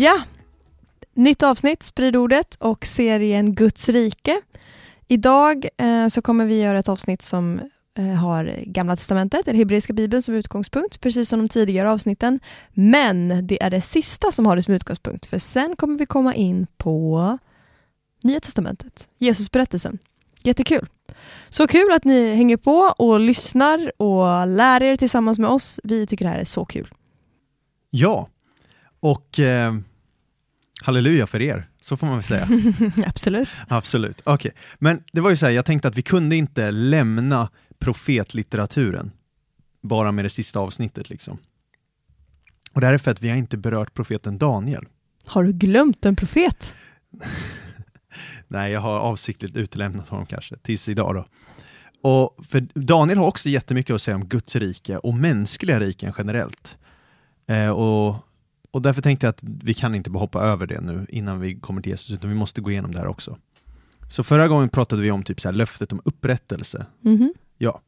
Ja, nytt avsnitt, Sprid ordet och serien Guds rike. Idag eh, så kommer vi göra ett avsnitt som eh, har Gamla Testamentet, eller Hebreiska Bibeln som utgångspunkt, precis som de tidigare avsnitten. Men det är det sista som har det som utgångspunkt, för sen kommer vi komma in på Nya Testamentet, Jesusberättelsen. Jättekul! Så kul att ni hänger på och lyssnar och lär er tillsammans med oss. Vi tycker det här är så kul. Ja, och eh, halleluja för er, så får man väl säga. Absolut. Absolut. Okay. men det var ju så här, jag tänkte att vi kunde inte lämna profetlitteraturen bara med det sista avsnittet liksom. Och det här är för att vi har inte berört profeten Daniel. Har du glömt en profet? Nej, jag har avsiktligt utelämnat honom kanske, tills idag då. Och för Daniel har också jättemycket att säga om Guds rike och mänskliga riken generellt. Eh, och och därför tänkte jag att vi kan inte bara hoppa över det nu innan vi kommer till Jesus, utan vi måste gå igenom det här också. Så förra gången pratade vi om typ så här, löftet om upprättelse. Mm. Ja.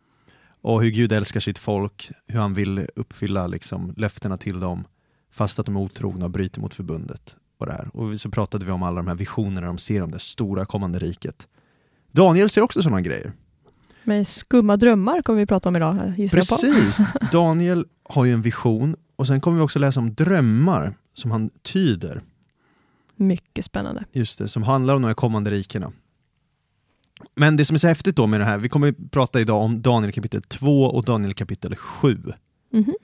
Och hur Gud älskar sitt folk, hur han vill uppfylla liksom, löftena till dem, fast att de är otrogna och bryter mot förbundet. Och, det här. och så pratade vi om alla de här visionerna de ser om det stora kommande riket. Daniel ser också sådana grejer. Med skumma drömmar kommer vi prata om idag, gissar Precis! Daniel har ju en vision och sen kommer vi också läsa om drömmar som han tyder. Mycket spännande. Just det, som handlar om de här kommande rikena. Men det som är så häftigt då med det här, vi kommer prata idag om Daniel kapitel 2 och Daniel kapitel 7. Mm -hmm.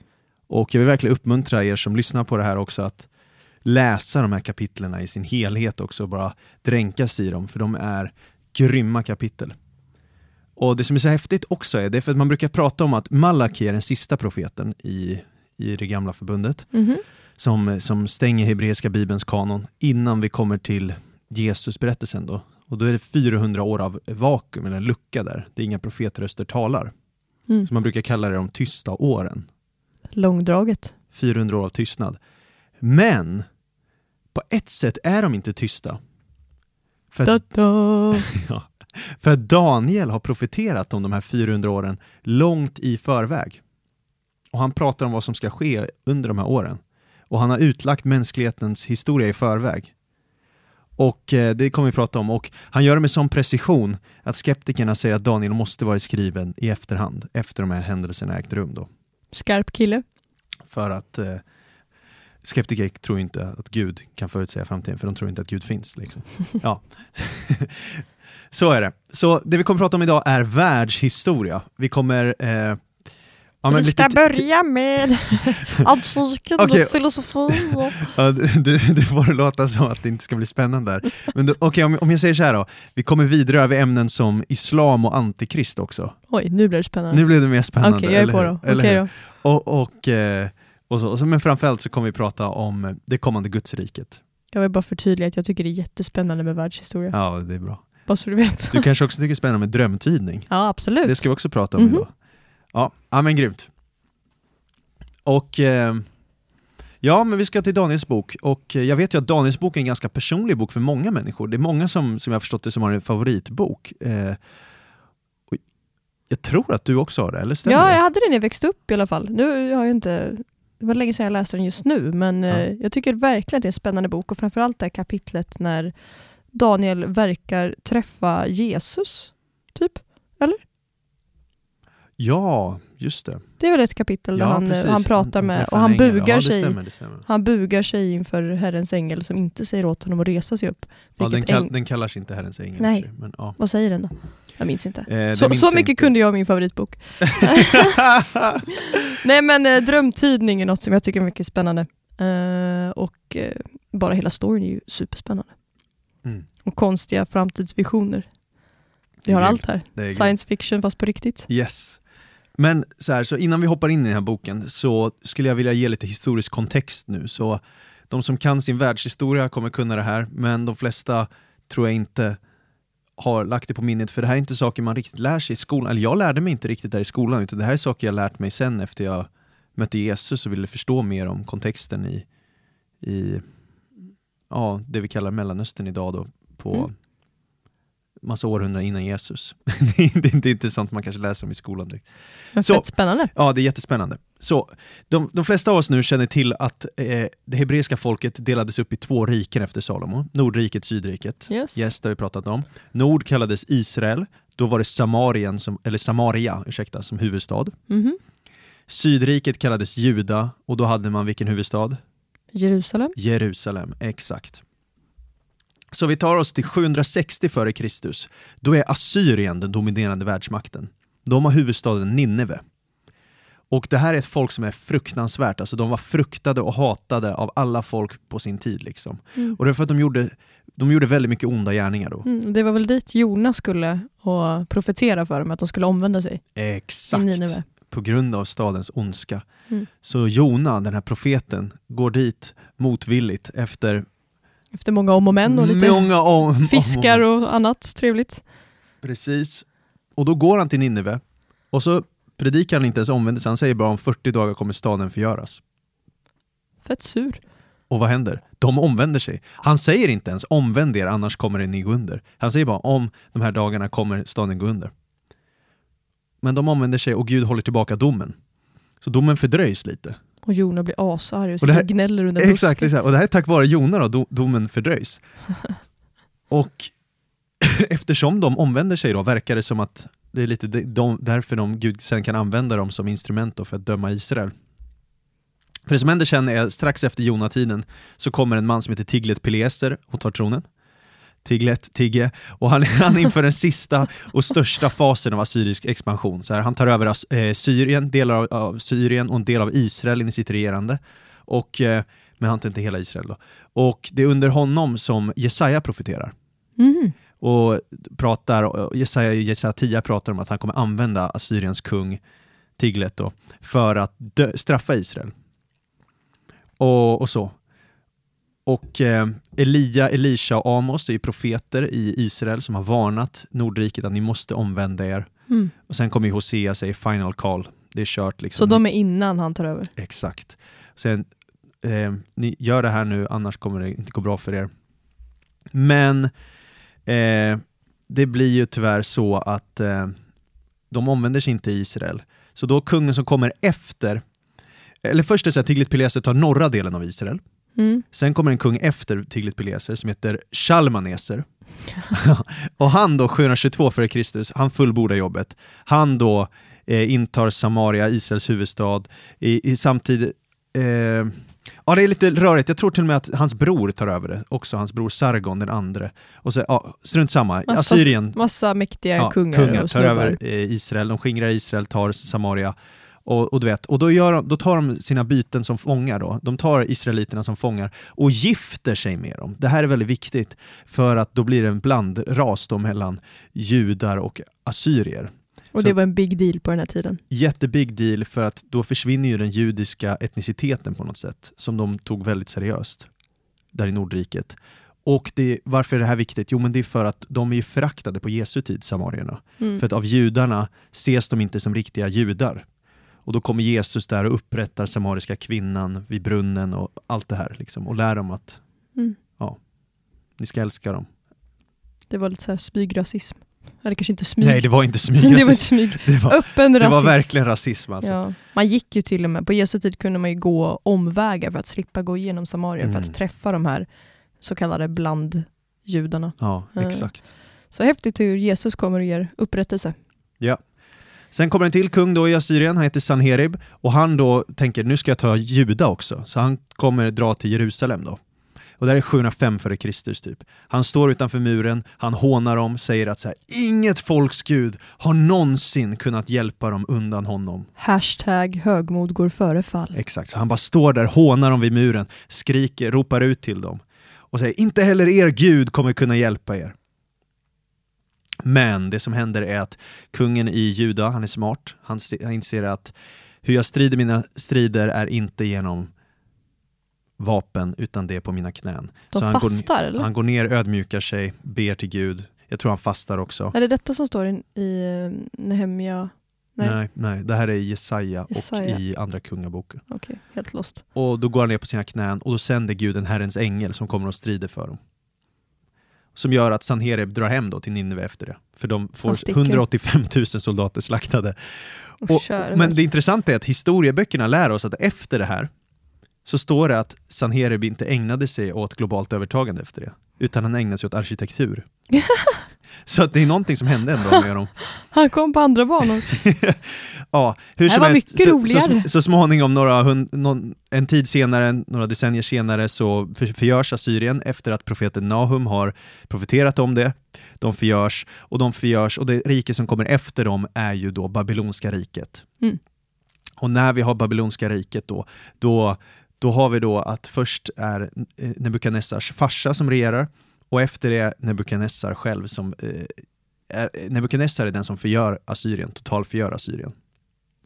Och jag vill verkligen uppmuntra er som lyssnar på det här också att läsa de här kapitlen i sin helhet också och bara dränkas i dem, för de är grymma kapitel. Och det som är så häftigt också är, det är för att man brukar prata om att Malaki är den sista profeten i, i det gamla förbundet, mm som, som stänger hebreiska bibelns kanon innan vi kommer till Jesusberättelsen då. Och då är det 400 år av vakuum, eller en lucka där, där inga profetröster talar. Mm. Så man brukar kalla det de tysta åren. Långdraget. 400 år av tystnad. Men på ett sätt är de inte tysta. För da -da. ja, för Daniel har profeterat om de här 400 åren långt i förväg. Och han pratar om vad som ska ske under de här åren. Och han har utlagt mänsklighetens historia i förväg. Och eh, det kommer vi prata om. Och han gör det med sån precision att skeptikerna säger att Daniel måste vara skriven i efterhand, efter de här händelserna ägt rum. Då. Skarp kille. För att eh, skeptiker tror inte att Gud kan förutsäga framtiden, för de tror inte att Gud finns. Liksom. Ja. Så är det. Så det vi kommer prata om idag är världshistoria. Vi kommer eh, Ja, vi ska börja med antiken okay. och filosofi. Ja, du, du får det låta som att det inte ska bli spännande där. Men okay, om, om jag säger så här då, vi kommer vidare över ämnen som islam och antikrist också. Oj, nu blir det spännande. Nu blev det mer spännande. Okej, okay, jag är på då. Okay, då. Och, och, eh, och så, men framförallt så kommer vi prata om det kommande gudsriket. Jag vill bara förtydliga att jag tycker det är jättespännande med världshistoria. Ja, det är bra. Bara så du vet. Du kanske också tycker det är spännande med drömtydning? Ja, absolut. Det ska vi också prata om mm -hmm. idag. Ja, ja men grymt. Och eh, ja, men vi ska till Daniels bok. Och jag vet ju att Daniels bok är en ganska personlig bok för många människor. Det är många som, som jag har förstått det som har en favoritbok. Eh, jag tror att du också har det, eller stämmer Ja, det? jag hade den när jag växte upp i alla fall. Nu har jag inte det var länge sedan jag läste den just nu, men ja. eh, jag tycker verkligen att det är en spännande bok och framförallt det här kapitlet när Daniel verkar träffa Jesus, typ? Eller? Ja, just det. Det är väl ett kapitel ja, där han, han pratar med, och han bugar, ja, sig, stämmer, stämmer. han bugar sig inför Herrens ängel som inte säger åt honom att resa sig upp. Ja, den, kall, den kallas inte Herrens ängel. Nej, men, ja. vad säger den då? Jag minns inte. Eh, så, minns så mycket inte. kunde jag om min favoritbok. Nej men eh, drömtydning är något som jag tycker är mycket spännande. Eh, och eh, bara hela storyn är ju superspännande. Mm. Och konstiga framtidsvisioner. Vi har allt här. Science fiction fast på riktigt. Yes. Men så, här, så innan vi hoppar in i den här boken så skulle jag vilja ge lite historisk kontext nu. Så de som kan sin världshistoria kommer kunna det här, men de flesta tror jag inte har lagt det på minnet, för det här är inte saker man riktigt lär sig i skolan. Eller jag lärde mig inte riktigt där i skolan, utan det här är saker jag lärt mig sen efter jag mötte Jesus och ville förstå mer om kontexten i, i ja, det vi kallar Mellanöstern idag då, på Mm massa århundraden innan Jesus. det, är inte, det är inte sånt man kanske läser om i skolan direkt. Men Så- spännande. Ja, det är jättespännande. Så, de, de flesta av oss nu känner till att eh, det hebreiska folket delades upp i två riken efter Salomo. Nordriket, Sydriket. Yes. Yes, det har vi pratat om. Nord kallades Israel. Då var det Samarien som, eller Samaria ursäkta, som huvudstad. Mhm. Sydriket kallades Juda och då hade man vilken huvudstad? Jerusalem. Jerusalem, exakt. Så vi tar oss till 760 f.Kr. Då är Assyrien den dominerande världsmakten. De har huvudstaden Nineve. Och det här är ett folk som är fruktansvärt, alltså de var fruktade och hatade av alla folk på sin tid. Liksom. Mm. Och det är för att de gjorde, de gjorde väldigt mycket onda gärningar då. Mm. Det var väl dit Jona skulle och profetera för dem, att de skulle omvända sig i Exakt. Nineve. På grund av stadens ondska. Mm. Så Jona, den här profeten, går dit motvilligt efter Efter många om och men och lite många om, fiskar och annat trevligt. Precis. Och då går han till Nineve och så predikar han inte ens omvändelse, han säger bara om 40 dagar kommer staden förgöras. Fett sur. Och vad händer? De omvänder sig. Han säger inte ens omvänd er annars kommer ni gå under. Han säger bara om de här dagarna kommer staden gå under. Men de omvänder sig och Gud håller tillbaka domen. Så domen fördröjs lite. Och Jona blir asarg och sitter här- och gnäller under en Exakt, och det här är tack vare Jona då, do, domen fördröjs. och eftersom de omvänder sig då verkar det som att det är lite de, därför de, Gud sen kan använda dem som instrument för att döma Israel. För det som händer sen är strax efter Jonatiden så kommer en man som heter Tiglet Pileser och tar tronen. Tiglet, Tigge, och han, han inför den sista och största fasen av assyrisk expansion. Så här, han tar över eh, Syrien, delar av, av Syrien och en del av Israel in i sitt regerande. Och, eh, men han tar inte hela Israel då. Och det är under honom som Jesaja profeterar. Mhm. Och pratar, och Jesaja, Jesaja 10 pratar om att han kommer använda Assyriens kung Tiglet då, för att dö, straffa Israel. Och, och så. Och eh, Elia, Elisha och Amos är profeter i Israel som har varnat Nordriket att ni måste omvända er. Mm. Och sen kommer Hosea säger final call. Det är kört liksom. Så de är innan han tar över. Exakt. Sen, eh, ni gör det här nu, annars kommer det inte gå bra för er. Men eh, det blir ju tyvärr så att eh, de omvänder sig inte i Israel. Så då kungen som kommer efter, eller först är det så att Tiglit-Pileser tar norra delen av Israel. Mm. Sen kommer en kung efter Tiglit-Pileser som heter Shalmaneser. och han då, 722 f.Kr., han fullbordar jobbet. Han då eh, intar Samaria, Israels huvudstad, i, i samtidigt... Eh, ja, det är lite rörigt. Jag tror till och med att hans bror tar över det också, hans bror Sargon den andre. Och så, ja, strunt samma, Massa- Assyrien Massa mäktiga ja, kungar, kungar tar över eh, Israel, de skingrar Israel, tar Samaria. Och, och, du vet, och då, gör de, då tar de sina byten som fångar. Då. De tar israeliterna som fångar och gifter sig med dem. Det här är väldigt viktigt för att då blir det en blandras då mellan judar och assyrier. Och det var en big deal på den här tiden. Jättebig deal för att då försvinner ju den judiska etniciteten på något sätt som de tog väldigt seriöst där i Nordriket. Och det, varför är det här viktigt? Jo men det är för att de är ju föraktade på Jesu tid, samarierna. Mm. För att av judarna ses de inte som riktiga judar. Och då kommer Jesus där och upprättar samariska kvinnan vid brunnen och allt det här. Liksom, och lär dem att Mm. ni ska älska dem. Det var lite så här smygrasism. Eller kanske inte smyg. Nej, det var inte smyg. det var inte smyg. det, var, Öppen det rasism. var verkligen rasism alltså. Ja. Man gick ju till och med, på Jesu tid kunde man ju gå omvägar för att slippa gå igenom Samarien för Mm. att träffa de här så kallade blandjudarna. Ja, Eh. exakt. Så häftigt hur Jesus kommer och ger upprättelse. Ja. Sen kommer en till kung då i Assyrien, han heter Sanherib och han då tänker nu ska jag ta Juda också, så han kommer dra till Jerusalem då. Och det här är 705 före Kristus typ. Han står utanför muren, han hånar dem, säger att så här, inget folks gud har någonsin kunnat hjälpa dem undan honom. Hashtag högmod går före fall. Exakt, så han bara står där, hånar dem vid muren, skriker, ropar ut till dem och säger inte heller er gud kommer kunna hjälpa er. Men det som händer är att kungen i Juda, han är smart, han, se- han inser att hur jag strider mina strider är inte genom vapen utan det är på mina knän. De Så han går, fastar eller? han går ner, ödmjukar sig, ber till Gud. Jag tror han fastar också. Är det detta som står i, i eh, Nehemja? Nej. Nej. nej, det här är i Jesaja och Jesaja. i Andra Kungaboken. Okej, helt lost. Och då går han ner på sina knän och då sänder Gud en Herrens ängel som kommer och strider för dem. Som gör att Sanherib drar hem då till Nineve efter det. För de får sticker. 185 000 soldater slaktade. Och, Och, men det intressanta är att historieböckerna lär oss att efter det här så står det att Sanherib inte ägnade sig åt globalt övertagande efter det, utan han ägnade sig åt arkitektur. så att det är någonting som hände ändå med dem. Han kom på andra banor. Ja, hur Det som var helst, mycket så, roligare. så, så småningom, några hund, någon, en tid senare, några decennier senare, så för, förgörs Assyrien efter att profeten Nahum har profeterat om det. De förgörs, och de förgörs, och det rike som kommer efter dem är ju då Babylonska riket. Mm. Och när vi har Babylonska riket då, då, då har vi då att först är eh, Nebukadnessars farsa som regerar, och efter det Nebukadnessar själv som eh, är, Nebukadnessar är den som förgör Assyrien, totalförgör Assyrien.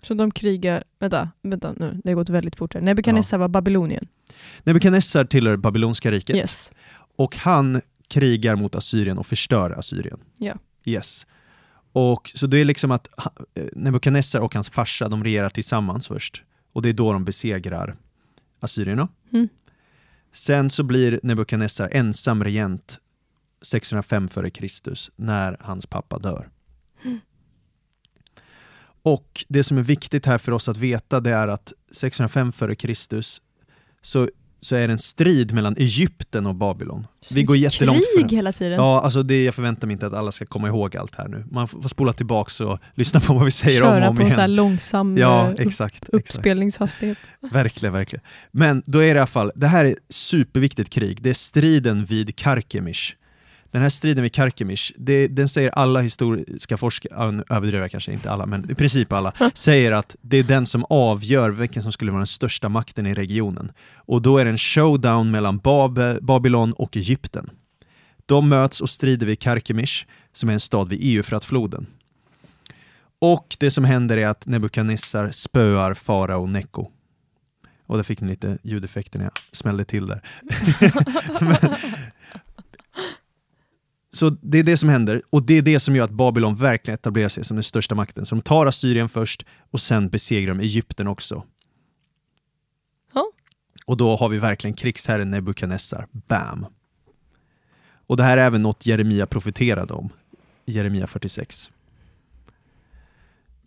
Så de krigar, vänta, vänta nu, det har gått väldigt fort här. Nebukadnessar var Babylonien. Nebukadnessar tillhör Babylonska riket Yes. och han krigar mot Assyrien och förstör Assyrien. Ja. Yes. Och, så det är liksom att eh, Nebukadnessar och hans farsa de regerar tillsammans först och det är då de besegrar assyrierna. Mm. Sen så blir Nebukadnessar ensam regent 605 f.Kr. när hans pappa dör. Mm. Och det som är viktigt här för oss att veta det är att 605 f.Kr. Så, så är det en strid mellan Egypten och Babylon. Vi går jättelångt Krig för hela tiden. Ja, alltså det, jag förväntar mig inte att alla ska komma ihåg allt här nu. Man får spola tillbaka och lyssna på vad vi säger om Köra och om på så här igen. långsam Ja, eh, exakt. exakt. uppspelningshastighet. Verkligen, verkligen. Men då är det i alla fall, det här är superviktigt krig. Det är striden vid Karkemish. Den här striden vid Karkemish, det, den säger alla historiska forskare, nu överdriver jag kanske inte alla, men i princip alla, säger att det är den som avgör vilken som skulle vara den största makten i regionen. Och då är det en showdown mellan Bab Babylon och Egypten. De möts och strider vid Karkemish, som är en stad vid Eufratfloden. Och det som händer är att Nebukadnessar spöar farao Neko. Och där fick ni lite ljudeffekter när jag smällde till där. Men, så det är det som händer och det är det som gör att Babylon verkligen etablerar sig som den största makten. Så de tar Assyrien först och sen besegrar de Egypten också. Ja. Och då har vi verkligen krigsherren Nebukadnessar. Bam! Och det här är även något Jeremia profeterade om Jeremia 46.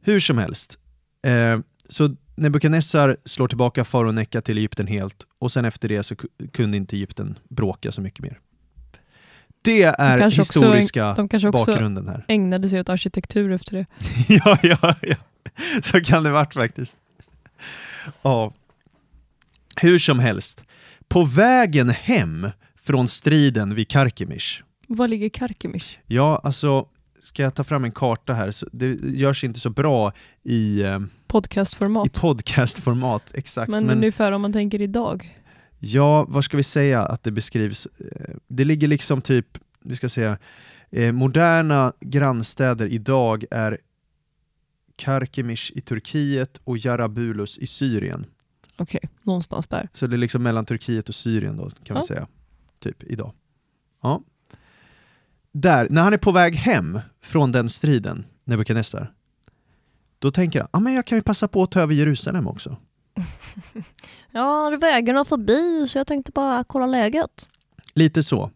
Hur som helst, eh, så Nebukadnessar slår tillbaka farao Nekka till Egypten helt och sen efter det så ku- kunde inte Egypten bråka så mycket mer. Det är också- historiska De kanske också bakgrunden här. ägnade sig åt arkitektur efter det. ja, ja, ja. Så kan det varit faktiskt. Ja. Hur som helst, på vägen hem från striden vid Karkemish Var ligger Karkemish? Ja, alltså, ska jag ta fram en karta här? Så det görs inte så bra i, eh, i Podcastformat. podcastformat, exakt. Men, Men, ungefär om man tänker idag. Ja, vad ska vi säga att det beskrivs? Eh, Det ligger liksom typ, vi ska säga, eh, moderna grannstäder idag är Karkemish i Turkiet och Jarabulus i Syrien. Okej, någonstans där. Så det är liksom mellan Turkiet och Syrien då, kan Ja. man säga. Typ idag. Ja. Där, när han är på väg hem från den striden, Nebukadnessar, då tänker han, ah, men jag kan ju passa på att ta över Jerusalem också. Ja, det är vägarna förbi så jag tänkte bara kolla läget. Lite så.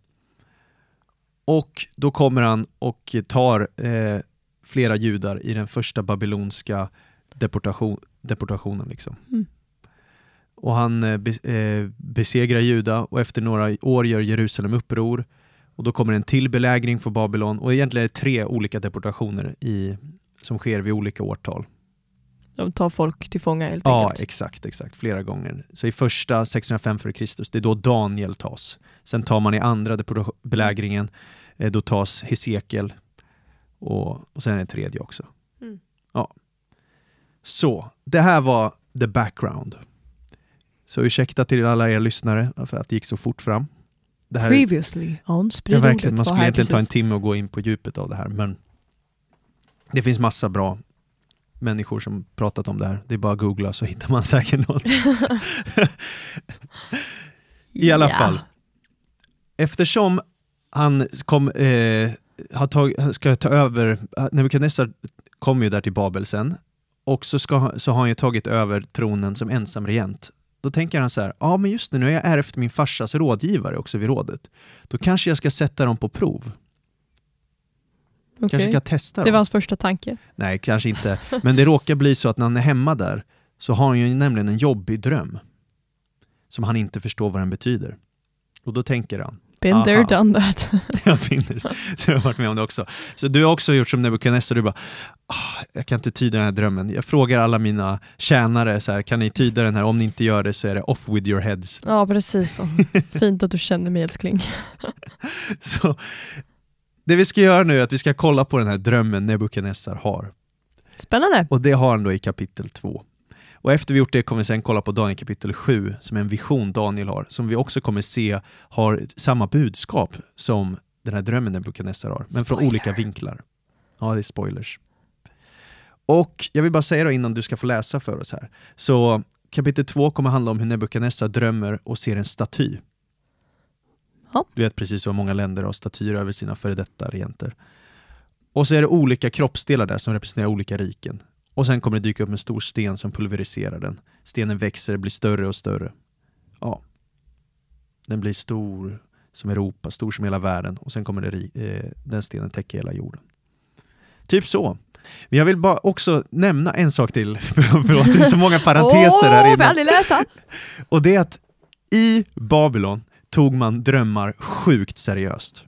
Och då kommer han och tar eh, flera judar i den första babylonska deportation, deportationen. Liksom. Mm. Och han eh, eh, besegrar Juda och efter några år gör Jerusalem uppror. Och då kommer en till belägring för Babylon och egentligen är det tre olika deportationer i, som sker vid olika årtal. De tar folk till fånga helt Ja, enkelt. exakt, exakt. Flera gånger. Så i första 605 f.Kr. det är då Daniel tas. Sen tar man i andra belägringen, eh, då tas Hesekiel och, och sen är det tredje också. Mm. Ja. Så, det här var the background. Så ursäkta till alla er lyssnare för att det gick så fort fram. det här, Previously on ja, verkligen, man skulle egentligen ta en timme och gå in på djupet av det här, men det finns massa bra människor som pratat om det här. Det är bara att googla så hittar man säkert något. I alla Ja. fall. Eftersom han kom, eh, har tag, han ska ta över, Nebukadnessar kommer ju där till Babel sen, och så, ska, han- så har han ju tagit över tronen som ensam regent. Då tänker han så här, ja men just det, nu har jag ärvt min farsas rådgivare också vid rådet. Då kanske jag ska sätta dem på prov. Okej. Kanske ska testa Det var hans första tanke. Nej, kanske inte. Men det råkar bli så att när han är hemma där så har han ju nämligen en jobbig dröm som han inte förstår vad den betyder. Och då tänker han, Been Aha. there, done that. jag finner Så jag har varit med om det också. Så du har också gjort som Nebukadnessar, du bara, ah, jag kan inte tyda den här drömmen. Jag frågar alla mina tjänare, så här, kan ni tyda den här? Om ni inte gör det så är det off with your heads. ja, precis så. Fint att du känner mig älskling. Så det vi ska göra nu är att vi ska kolla på den här drömmen Nebukadnessar har. Spännande. Och det har han då i kapitel 2. Och efter vi gjort det kommer vi sen kolla på Daniel kapitel 7, som är en vision Daniel har, som vi också kommer se har samma budskap som den här drömmen Nebukadnessar har, men från Spoiler. olika vinklar. Ja, det är spoilers. Och jag vill bara säga då innan du ska få läsa för oss här, så kapitel 2 kommer handla om hur Nebukadnessar drömmer och ser en staty. Ja. Du vet precis hur många länder har statyer över sina före detta regenter. Och så är det olika kroppsdelar där som representerar olika riken. Och sen kommer det dyka upp en stor sten som pulveriserar den. Stenen växer, blir större och större. Ja. Den blir stor som Europa, stor som hela världen och sen kommer det, eh, den stenen täcka hela jorden. Typ så. Men jag vill bara också nämna en sak till, förlåt det är så många parenteser här får jag inne. Och det är att i Babylon tog man drömmar sjukt seriöst.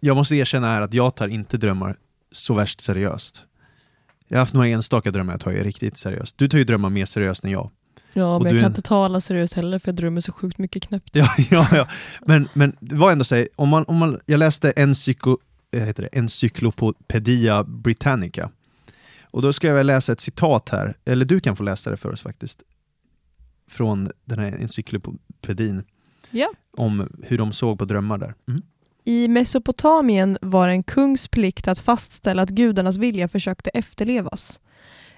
Jag måste erkänna här att jag tar inte drömmar så värst seriöst. Jag har haft några enstaka drömmar jag tagit riktigt seriöst. Du tar ju drömmar mer seriöst än jag. Ja, men jag kan inte tala seriöst heller för jag drömmer så sjukt mycket knäppt. Ja, ja, ja. Men, men det var ändå så, om man, om man, jag läste Encyclo, eh, heter det, Encyclopedia Britannica. Och då ska jag läsa ett citat här, eller du kan få läsa det för oss faktiskt. Från den här encyklopedin. Ja. Om hur de såg på drömmar där. Mm. I Mesopotamien var en kungs plikt att fastställa att gudarnas vilja försökte efterlevas.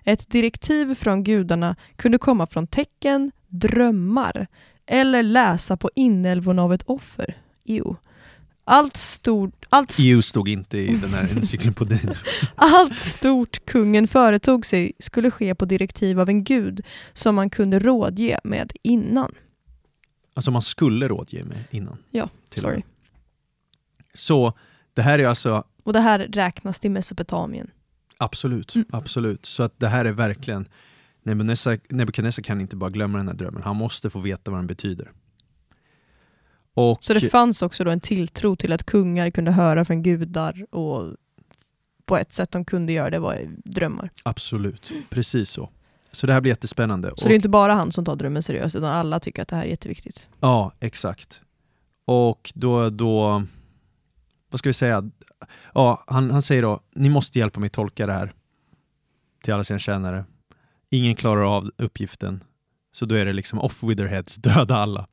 Ett direktiv från gudarna kunde komma från tecken, drömmar eller läsa på inälvorna av ett offer. Jo. Allt, stort, allt, EU stod inte i den här encyklopedin. allt stort kungen företog sig skulle ske på direktiv av en gud som man kunde rådge med innan. Alltså man skulle rådge med innan. Ja. Sorry. Så det här är alltså Och det här räknas till Mesopotamien. Absolut, Mm. absolut. Så att det här är verkligen Nebukadnessar kan inte bara glömma den här drömmen, han måste få veta vad den betyder. Och, Så det fanns också då en tilltro till att kungar kunde höra från gudar och på ett sätt de kunde göra det var drömmar. Absolut, precis så. Så det här blir jättespännande. Så och, det är inte bara han som tar drömmen seriöst utan alla tycker att det här är jätteviktigt. Ja, exakt. Och då, då vad ska vi säga? Ja, han, han säger då, ni måste hjälpa mig tolka det här till alla sina tjänare. Ingen klarar av uppgiften, så då är det liksom off with their heads, döda alla.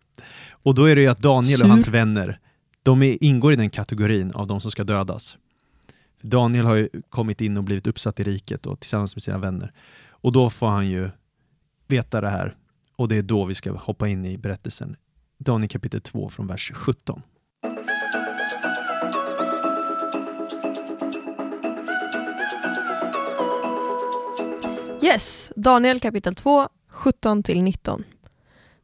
Och då är det ju att Daniel och hans vänner, de är, ingår i den kategorin av de som ska dödas. Daniel har ju kommit in och blivit uppsatt i riket och tillsammans med sina vänner. Och då får han ju veta det här och det är då vi ska hoppa in i berättelsen. Daniel kapitel 2 från vers 17. Yes, Daniel kapitel 2, 17-19.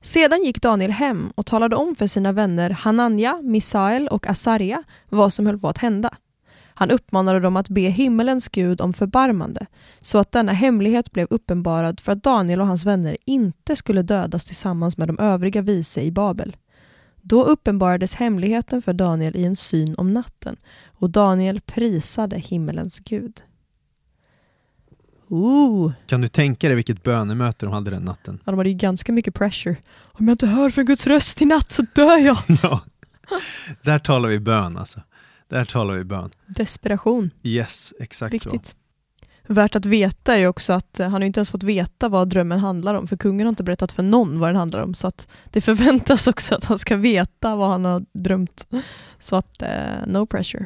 Sedan gick Daniel hem och talade om för sina vänner Hananja, Misael och Asaria vad som höll på att hända. Han uppmanade dem att be himmelens gud om förbarmande så att denna hemlighet blev uppenbarad för att Daniel och hans vänner inte skulle dödas tillsammans med de övriga vise i Babel. Då uppenbarades hemligheten för Daniel i en syn om natten och Daniel prisade himmelens gud. Ooh. Kan du tänka dig vilket bönemöte de hade den natten? Ja, de hade ju ganska mycket pressure. Om jag inte hör från Guds röst i natt så dör jag. ja, där talar vi bön alltså. Där talar vi bön. Desperation, Yes, exakt så. viktigt. värt att veta är också att eh, han har inte ens fått veta vad drömmen handlar om, för kungen har inte berättat för någon vad den handlar om, så att det förväntas också att han ska veta vad han har drömt. Så att, uh, no pressure.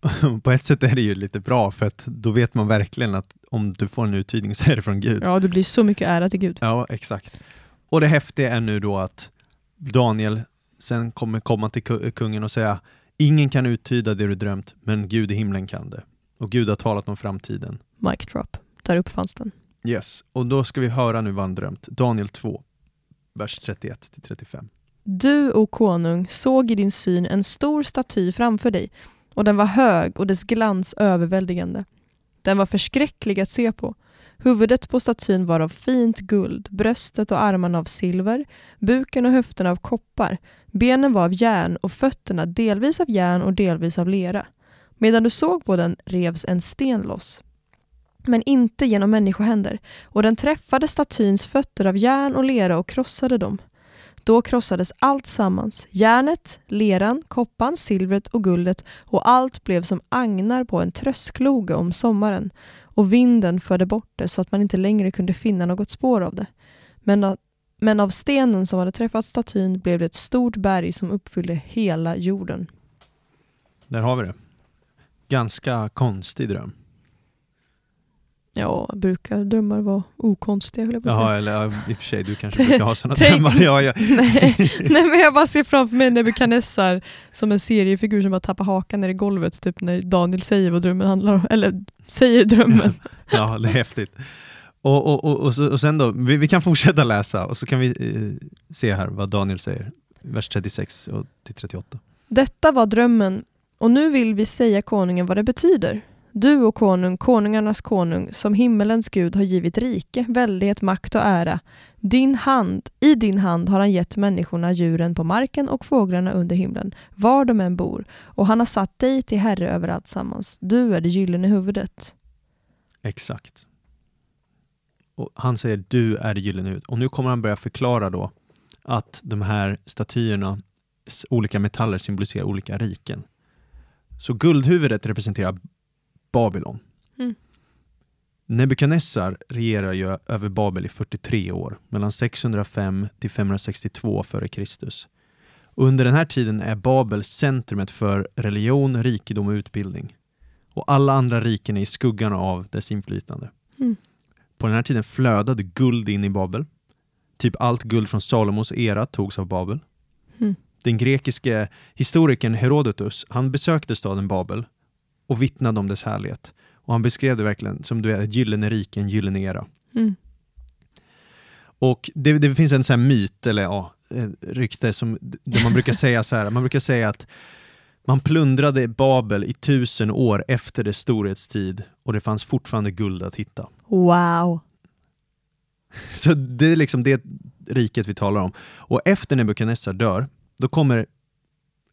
På ett sätt är det ju lite bra, för att då vet man verkligen att om du får en uttydning så är det från Gud. Ja, det blir så mycket ära till Gud. Ja, exakt. Och det häftiga är nu då att Daniel sen kommer komma till kungen och säga Ingen kan uttyda det du drömt, men Gud i himlen kan det. Och Gud har talat om framtiden. Mic drop. Där uppfanns den. Yes, och då ska vi höra nu vad han drömt. Daniel 2, vers 31-35. Du, o konung, såg i din syn en stor staty framför dig och den var hög och dess glans överväldigande. Den var förskräcklig att se på. Huvudet på statyn var av fint guld, bröstet och armarna av silver, buken och höfterna av koppar, benen var av järn och fötterna delvis av järn och delvis av lera. Medan du såg på den revs en sten loss. Men inte genom människohänder, och den träffade statyns fötter av järn och lera och krossade dem. Då krossades allt sammans, järnet, leran, koppan, silvret och guldet och allt blev som agnar på en tröskloge om sommaren och vinden förde bort det så att man inte längre kunde finna något spår av det. Men men av stenen som hade träffat statyn blev det ett stort berg som uppfyllde hela jorden. Där har vi det. Ganska konstig dröm. Ja, brukar drömmar vara okonstiga höll jag på att säga. Ja, eller i och för sig, du kanske brukar ha sådana drömmar. Ja, ja. nej, nej, men jag bara ser framför mig Nebukadnessar som en seriefigur som bara tappar hakan ner i golvet, typ när Daniel säger vad drömmen handlar om, eller säger drömmen. ja, det är häftigt. Och, och, och, och, så, och sen då, vi, vi, kan fortsätta läsa och så kan vi eh, se här vad Daniel säger, vers 36 och till 38. Detta var drömmen och nu vill vi säga konungen vad det betyder. Du och konung, konungarnas konung, som himmelens Gud har givit rike, väldighet, makt och ära. Din hand, I din hand har han gett människorna, djuren på marken och fåglarna under himlen, var de än bor, och han har satt dig till herre över allt sammans. Du är det gyllene huvudet. Exakt. Och han säger du är det gyllene huvudet. Och nu kommer han börja förklara då att de här statyerna, olika metaller symboliserar olika riken. Så guldhuvudet representerar Babylon. Mm. Nebukadnessar regerar ju över Babel i 43 år, mellan 605 till 562 f.Kr. Under den här tiden är Babel centrumet för religion, rikedom och utbildning. Och alla andra riken är i skuggan av dess inflytande. Mm. På den här tiden flödade guld in i Babel. Typ allt guld från Salomos era togs av Babel. Mm. Den grekiske historikern Herodotus han besökte staden Babel och vittnade om dess härlighet. Och han beskrev det verkligen som du ett gyllene en gyllene era. Mm. Och det, det, finns en sån myt, eller ja, rykte, som, man brukar säga så här, man brukar säga att man plundrade Babel i tusen år efter dess storhetstid och det fanns fortfarande guld att hitta. Wow! Så det är liksom det riket vi talar om. Och efter Nebukadnessar dör, då kommer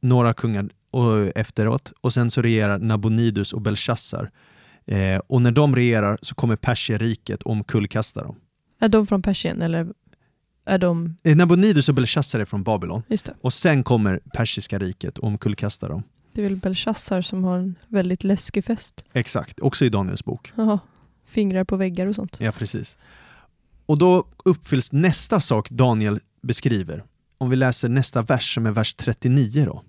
några kungar och efteråt. Och sen så regerar Nabonidus och Belshazzar. Eh, och när de regerar så kommer Perserriket och omkullkastar dem. Är de från Persien eller är de... Eh, Nabonidus och Belshazzar är från Babylon. Och sen kommer Persiska riket och omkullkastar dem. Det är väl Belshazzar som har en väldigt läskig fest. Exakt, också i Daniels bok. Jaha, fingrar på väggar och sånt. Ja, precis. Och då uppfylls nästa sak Daniel beskriver. Om vi läser nästa vers som är vers 39 då.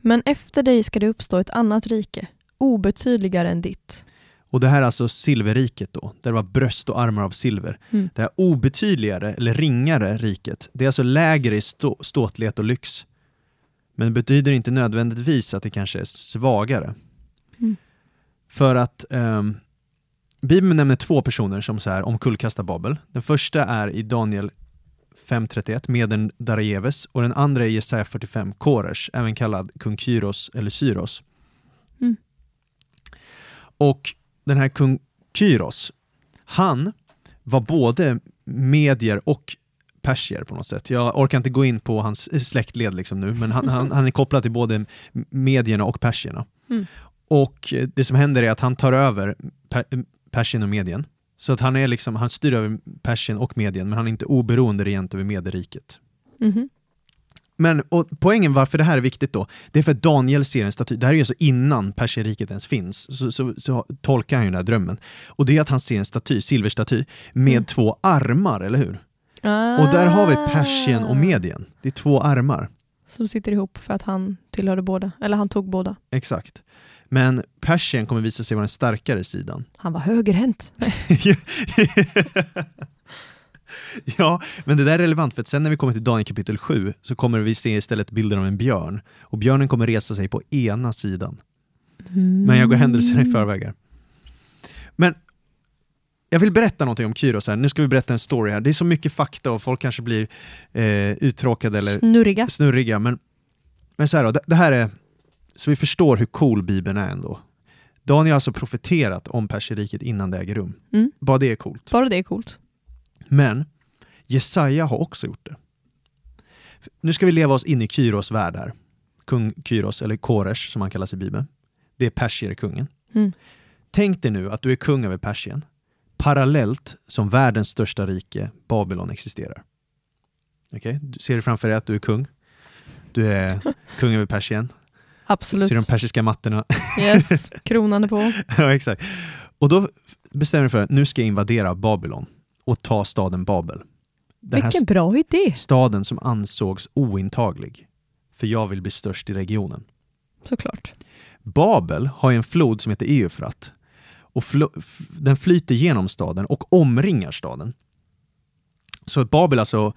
Men efter dig ska det uppstå ett annat rike, obetydligare än ditt. Och det här är alltså silverriket då, där det var bröst och armar av silver. Mm. Det här obetydligare, eller ringare riket, det är alltså lägre i stå ståtlighet och lyx. Men det betyder inte nödvändigtvis att det kanske är svagare. Mm. För att um, Bibeln nämner två personer som så här omkullkastar Babel. Den första är i Daniel 5.31, Meden Darajeves och den andra är Jesaja 45, Koresh, även kallad kung Kyros eller Syros. Mm. Och den här kung Kyros, han var både medier och persier på något sätt. Jag orkar inte gå in på hans släktled liksom nu, men han, han, han är kopplad till både medierna och persierna. Mm. Och det som händer är att han tar över per, Persien och Medien så att han, är liksom, han styr över Persien och Medien, men han är inte oberoende regent över Medelriket. Mm -hmm. Men poängen varför det här är viktigt då, det är för att Daniel ser en staty. Det här är ju alltså innan Perserriket ens finns, så, så, så tolkar han ju den här drömmen. Och det är att han ser en staty, silverstaty, med Mm. två armar, eller hur? Ah, Och där har vi Persien och Medien. Det är två armar. Som sitter ihop för att han tillhörde båda, eller han tog båda. Exakt. Men Persien kommer visa sig vara den starkare sidan. Han var högerhänt. ja, men det där är relevant för att sen när vi kommer till Daniel kapitel 7 så kommer vi se istället bilden av en björn. Och björnen kommer resa sig på ena sidan. Men jag går händelserna i förväg. Men jag vill berätta någonting om Kyros här. Nu ska vi berätta en story här. Det är så mycket fakta och folk kanske blir eh, uttråkade eller Snurriga. snurriga. Men, men så här då, det, det här är så vi förstår hur cool Bibeln är ändå. Daniel har alltså profeterat om Perserriket innan det äger rum. Mm. Bara det är coolt. Bara det är coolt. Men Jesaja har också gjort det. Nu ska vi leva oss in i Kyros värld här. Kung Kyros, eller Koresh som han kallas i Bibeln. Det är persierkungen. Mm. Tänk dig nu att du är kung över Persien parallellt som världens största rike, Babylon, existerar. Okej, Du ser framför dig att du är kung. Du är kung över Persien. Absolut. Ser de persiska mattorna? Yes, kronan är på. ja, exakt. Och då bestämmer du för att nu ska jag invadera Babylon och ta staden Babel. Den Vilken bra idé. staden som ansågs ointaglig. För jag vill bli störst i regionen. Såklart. Babel har en flod som heter Eufrat. Och den flyter genom staden och omringar staden. Så Babel alltså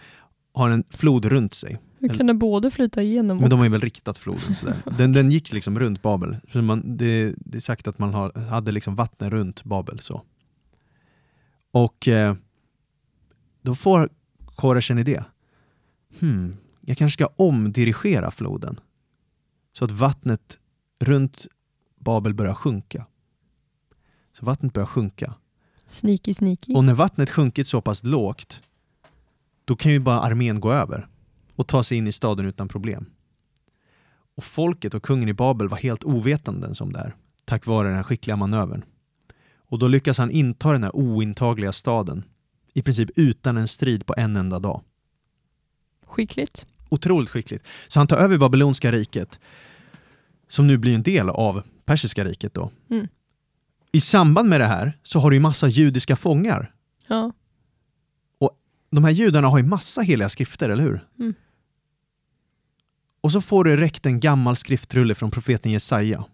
har en flod runt sig. Hur kan det både flyta igenom Men och... de har ju väl riktat floden sådär. Den, den gick liksom runt Babel. Så man, det, det är sagt att man har, hade liksom vatten runt Babel. så. Och eh, då får Koresh en idé. Hmm, jag kanske ska omdirigera floden. Så att vattnet runt Babel börjar sjunka. Så vattnet börjar sjunka. Sneaky, sneaky. Och när vattnet sjunkit så pass lågt, då kan ju bara armén gå över och ta sig in i staden utan problem. Och folket och kungen i Babel var helt ovetande om det här, tack vare den här skickliga manövern. Och då lyckas han inta den här ointagliga staden, i princip utan en strid på en enda dag. Skickligt. Otroligt skickligt. Så han tar över babylonska riket, som nu blir en del av persiska riket då. Mm. I samband med det här så har du ju massa judiska fångar Ja. de här judarna har ju massa heliga skrifter, eller hur? Mm. Och så får du räckt en gammal skriftrulle från profeten Jesaja.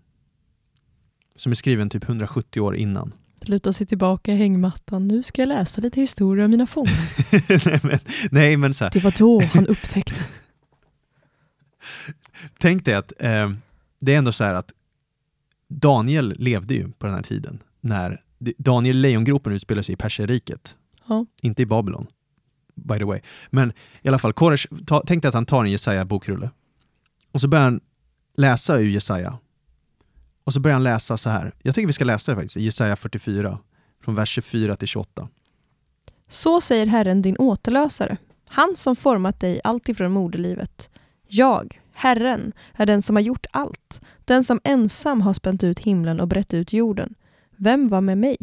Som är skriven typ 170 år innan. Luta sig tillbaka i hängmattan. Nu ska jag läsa lite historia om mina fångar. nej, men, nej men så här, Det var då han upptäckte. tänk dig att eh, det är ändå så här att Daniel levde ju på den här tiden. När Daniel Lejongropen utspelar sig i Perserriket. Ja. Inte i Babylon. By the way. Men i alla fall, Koresh, ta, tänk dig att han tar en Jesaja bokrulle. Och så börjar han läsa ur Jesaja. Och så börjar han läsa så här. Jag tycker vi ska läsa det faktiskt, Jesaja 44. Från vers 24 till 28. Så säger Herren din återlösare, han som format dig alltifrån moderlivet. Jag, Herren, är den som har gjort allt, den som ensam har spänt ut himlen och brett ut jorden. Vem var med mig?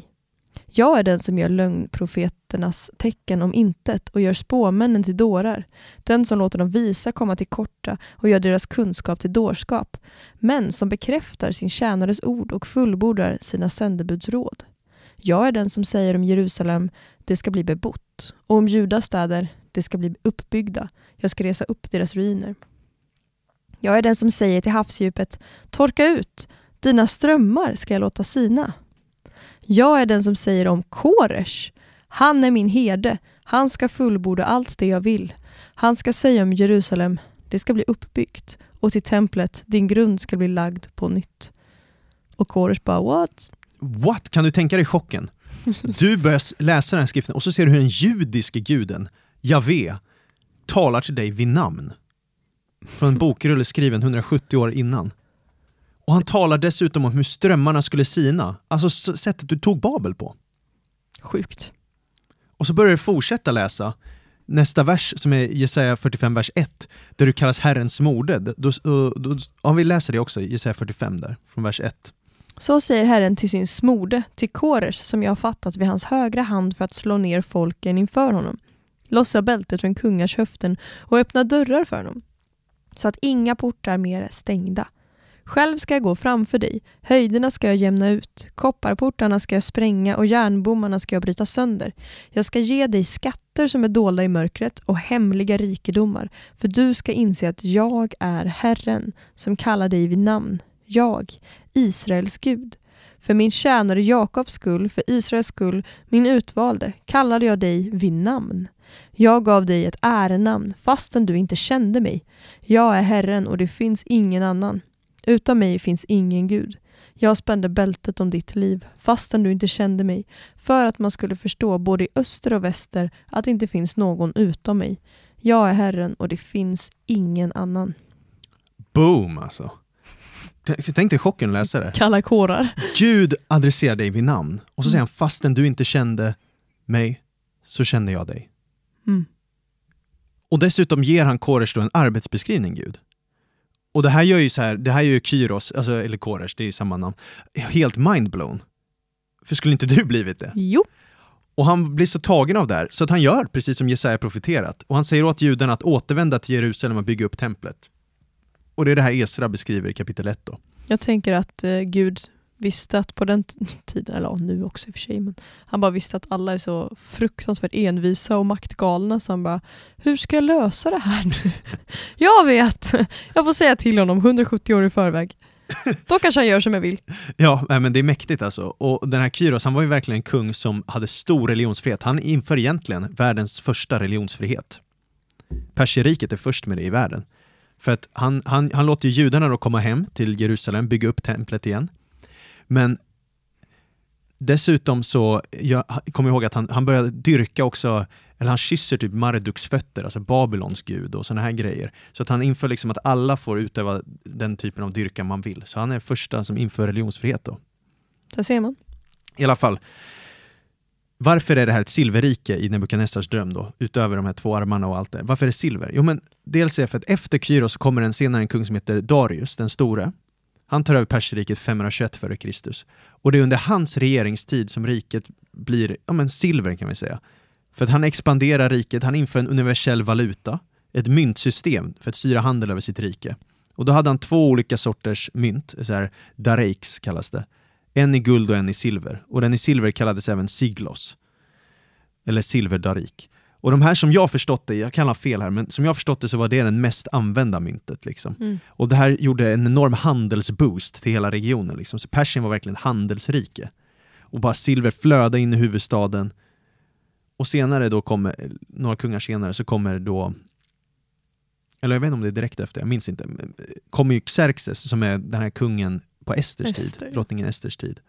Jag är den som gör lögnprofeternas tecken om intet och gör spåmännen till dårar, den som låter de visa komma till korta och gör deras kunskap till dårskap, men som bekräftar sin tjänares ord och fullbordar sina sändebudsråd. Jag är den som säger om Jerusalem, det ska bli bebott, och om Judas städer, det ska bli uppbyggda. Jag ska resa upp deras ruiner. Jag är den som säger till havsdjupet, torka ut, dina strömmar ska jag låta sina. Jag är den som säger om Koresh, han är min herde, han ska fullborda allt det jag vill. Han ska säga om Jerusalem, det ska bli uppbyggt, och till templet, din grund ska bli lagd på nytt. Och Koresh bara, what? What? Kan du tänka dig chocken? Du börjar läsa den här skriften och så ser du hur den judiske guden, Javé, talar till dig vid namn. Från en bokrulle skriven 170 år innan. Och han talar dessutom om hur strömmarna skulle sina. Alltså sättet du tog Babel på. Sjukt. Och så börjar du fortsätta läsa nästa vers som är Jesaja 45, vers 1, där du kallas Herrens mode. Då, då, då, ja, vi läser det också, Jesaja 45 där, från vers 1. Så säger Herren till sin smorde, till Koresh som jag har fattat vid hans högra hand för att slå ner folken inför honom. Lossa bältet från kungars höften och öppna dörrar för honom. så att inga portar mer är stängda. Själv ska jag gå framför dig, höjderna ska jag jämna ut, kopparportarna ska jag spränga och järnbommarna ska jag bryta sönder. Jag ska ge dig skatter som är dolda i mörkret och hemliga rikedomar, för du ska inse att jag är Herren som kallar dig vid namn, jag, Israels Gud. För min tjänare Jakobs skull, för Israels skull, min utvalde, kallade jag dig vid namn. Jag gav dig ett ärenamn fastän du inte kände mig. Jag är Herren och det finns ingen annan. Utan mig finns ingen Gud. Jag spände bältet om ditt liv, fastän du inte kände mig, för att man skulle förstå både i öster och väster att det inte finns någon utom mig. Jag är Herren och det finns ingen annan. Boom alltså. Tänk dig chocken att läsa det. Kalla kårar. Gud adresserar dig vid namn och så säger Mm. han fastän du inte kände mig så kände jag dig. Mm. Och dessutom ger han Koresh en arbetsbeskrivning, Gud. Och det här gör ju så här, det här gör ju Kyros, alltså, eller Koresh, det är ju samma namn, helt mindblown. För skulle inte du blivit det? Jo. Och han blir så tagen av det här så att han gör precis som Jesaja profeterat. Och han säger åt judarna att återvända till Jerusalem och bygga upp templet. Och det är det här Esra beskriver i kapitel 1 då. Jag tänker att eh, Gud visste att på den tiden, eller nu också i och för sig, men han bara visste att alla är så fruktansvärt envisa och maktgalna så han bara, hur ska jag lösa det här nu? jag vet! Jag får säga till honom 170 år i förväg. Då kanske han gör som jag vill. Ja, men det är mäktigt alltså. Och den här Kyros, han var ju verkligen en kung som hade stor religionsfrihet. Han inför egentligen världens första religionsfrihet. Perserriket är först med det i världen. För att han, han, han låter ju judarna då komma hem till Jerusalem, bygga upp templet igen. Men dessutom så, jag kommer ihåg att han, han började dyrka också, eller han kysser typ Marduks fötter, alltså Babylons gud och sådana här grejer. Så att han inför liksom att alla får utöva den typen av dyrkan man vill. Så han är första som inför religionsfrihet då. Där ser man. I alla fall, varför är det här ett silverrike i Nebukadnessars dröm då? Utöver de här två armarna och allt det. Varför är det silver? Jo men dels är det för att efter Kyros kommer en senare en kung som heter Darius den store. Han tar över Perserriket 521 f.Kr. Och det är under hans regeringstid som riket blir ja, men silver kan vi säga. För att han expanderar riket, han inför en universell valuta, ett myntsystem för att styra handel över sitt rike. Och då hade han två olika sorters mynt, så här, dareiks kallas det. En i guld och en i silver. Och den i silver kallades även siglos. Eller silverdarik. Och de här som jag förstått det, jag kan ha fel här, men som jag förstått det så var det den mest använda myntet. Liksom. Mm. Och det här gjorde en enorm handelsboost till hela regionen. Liksom. Så Persien var verkligen handelsrike. Och bara silver flödade in i huvudstaden. Och senare då kommer, några kungar senare, så kommer då eller jag vet inte om det är direkt efter, jag minns inte. eh, Kommer ju Xerxes som är den här kungen på Esters Ester, tid, drottningen Esters tid.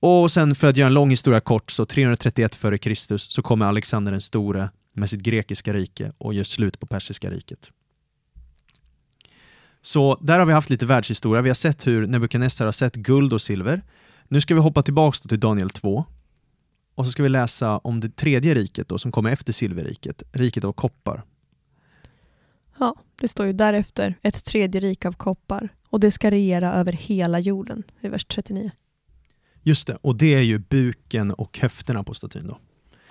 Och sen för att göra en lång historia kort, så 331 f.Kr. så kommer Alexander den store med sitt grekiska rike och gör slut på persiska riket. Så där har vi haft lite världshistoria. Vi har sett hur Nebukadnessar har sett guld och silver. Nu ska vi hoppa tillbaka till Daniel 2. Och så ska vi läsa om det tredje riket då, som kommer efter silverriket, riket av koppar. Ja, det står ju därefter ett tredje rike av koppar och det ska regera över hela jorden i vers 39. Just det, och det är ju buken och höfterna på statyn då.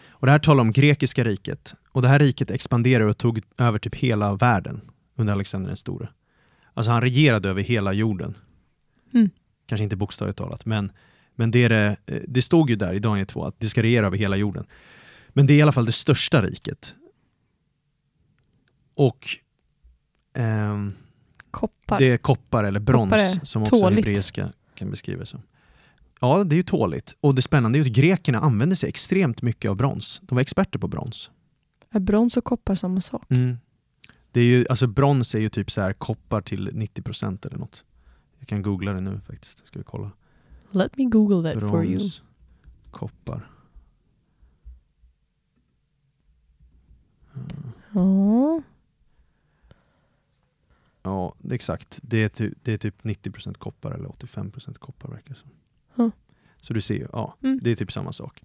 Och det här talar om grekiska riket. Och det här riket expanderade och tog över typ hela världen under Alexander den store. Alltså han regerade över hela jorden. Mm. Kanske inte bokstavligt talat, men, men det, är det, det stod ju där i Daniel 2 att det ska regera över hela jorden. Men det är i alla fall det största riket. Och ehm, Koppar. det är koppar eller brons Koppar som också hebreiska kan beskrivas som. Ja, det är ju tåligt. Och det spännande är ju att grekerna använde sig extremt mycket av brons. De var experter på brons. Är brons och koppar samma sak? Det är ju, alltså brons är ju typ så här koppar till 90% eller något. Jag kan googla det nu faktiskt. Ska vi kolla. Let me google that for you. Brons, koppar. Ja. Ja, det exakt. Det är, ty, det är typ 90% koppar eller 85% koppar verkar det som. Så du ser ju, ja, Mm. det är typ samma sak.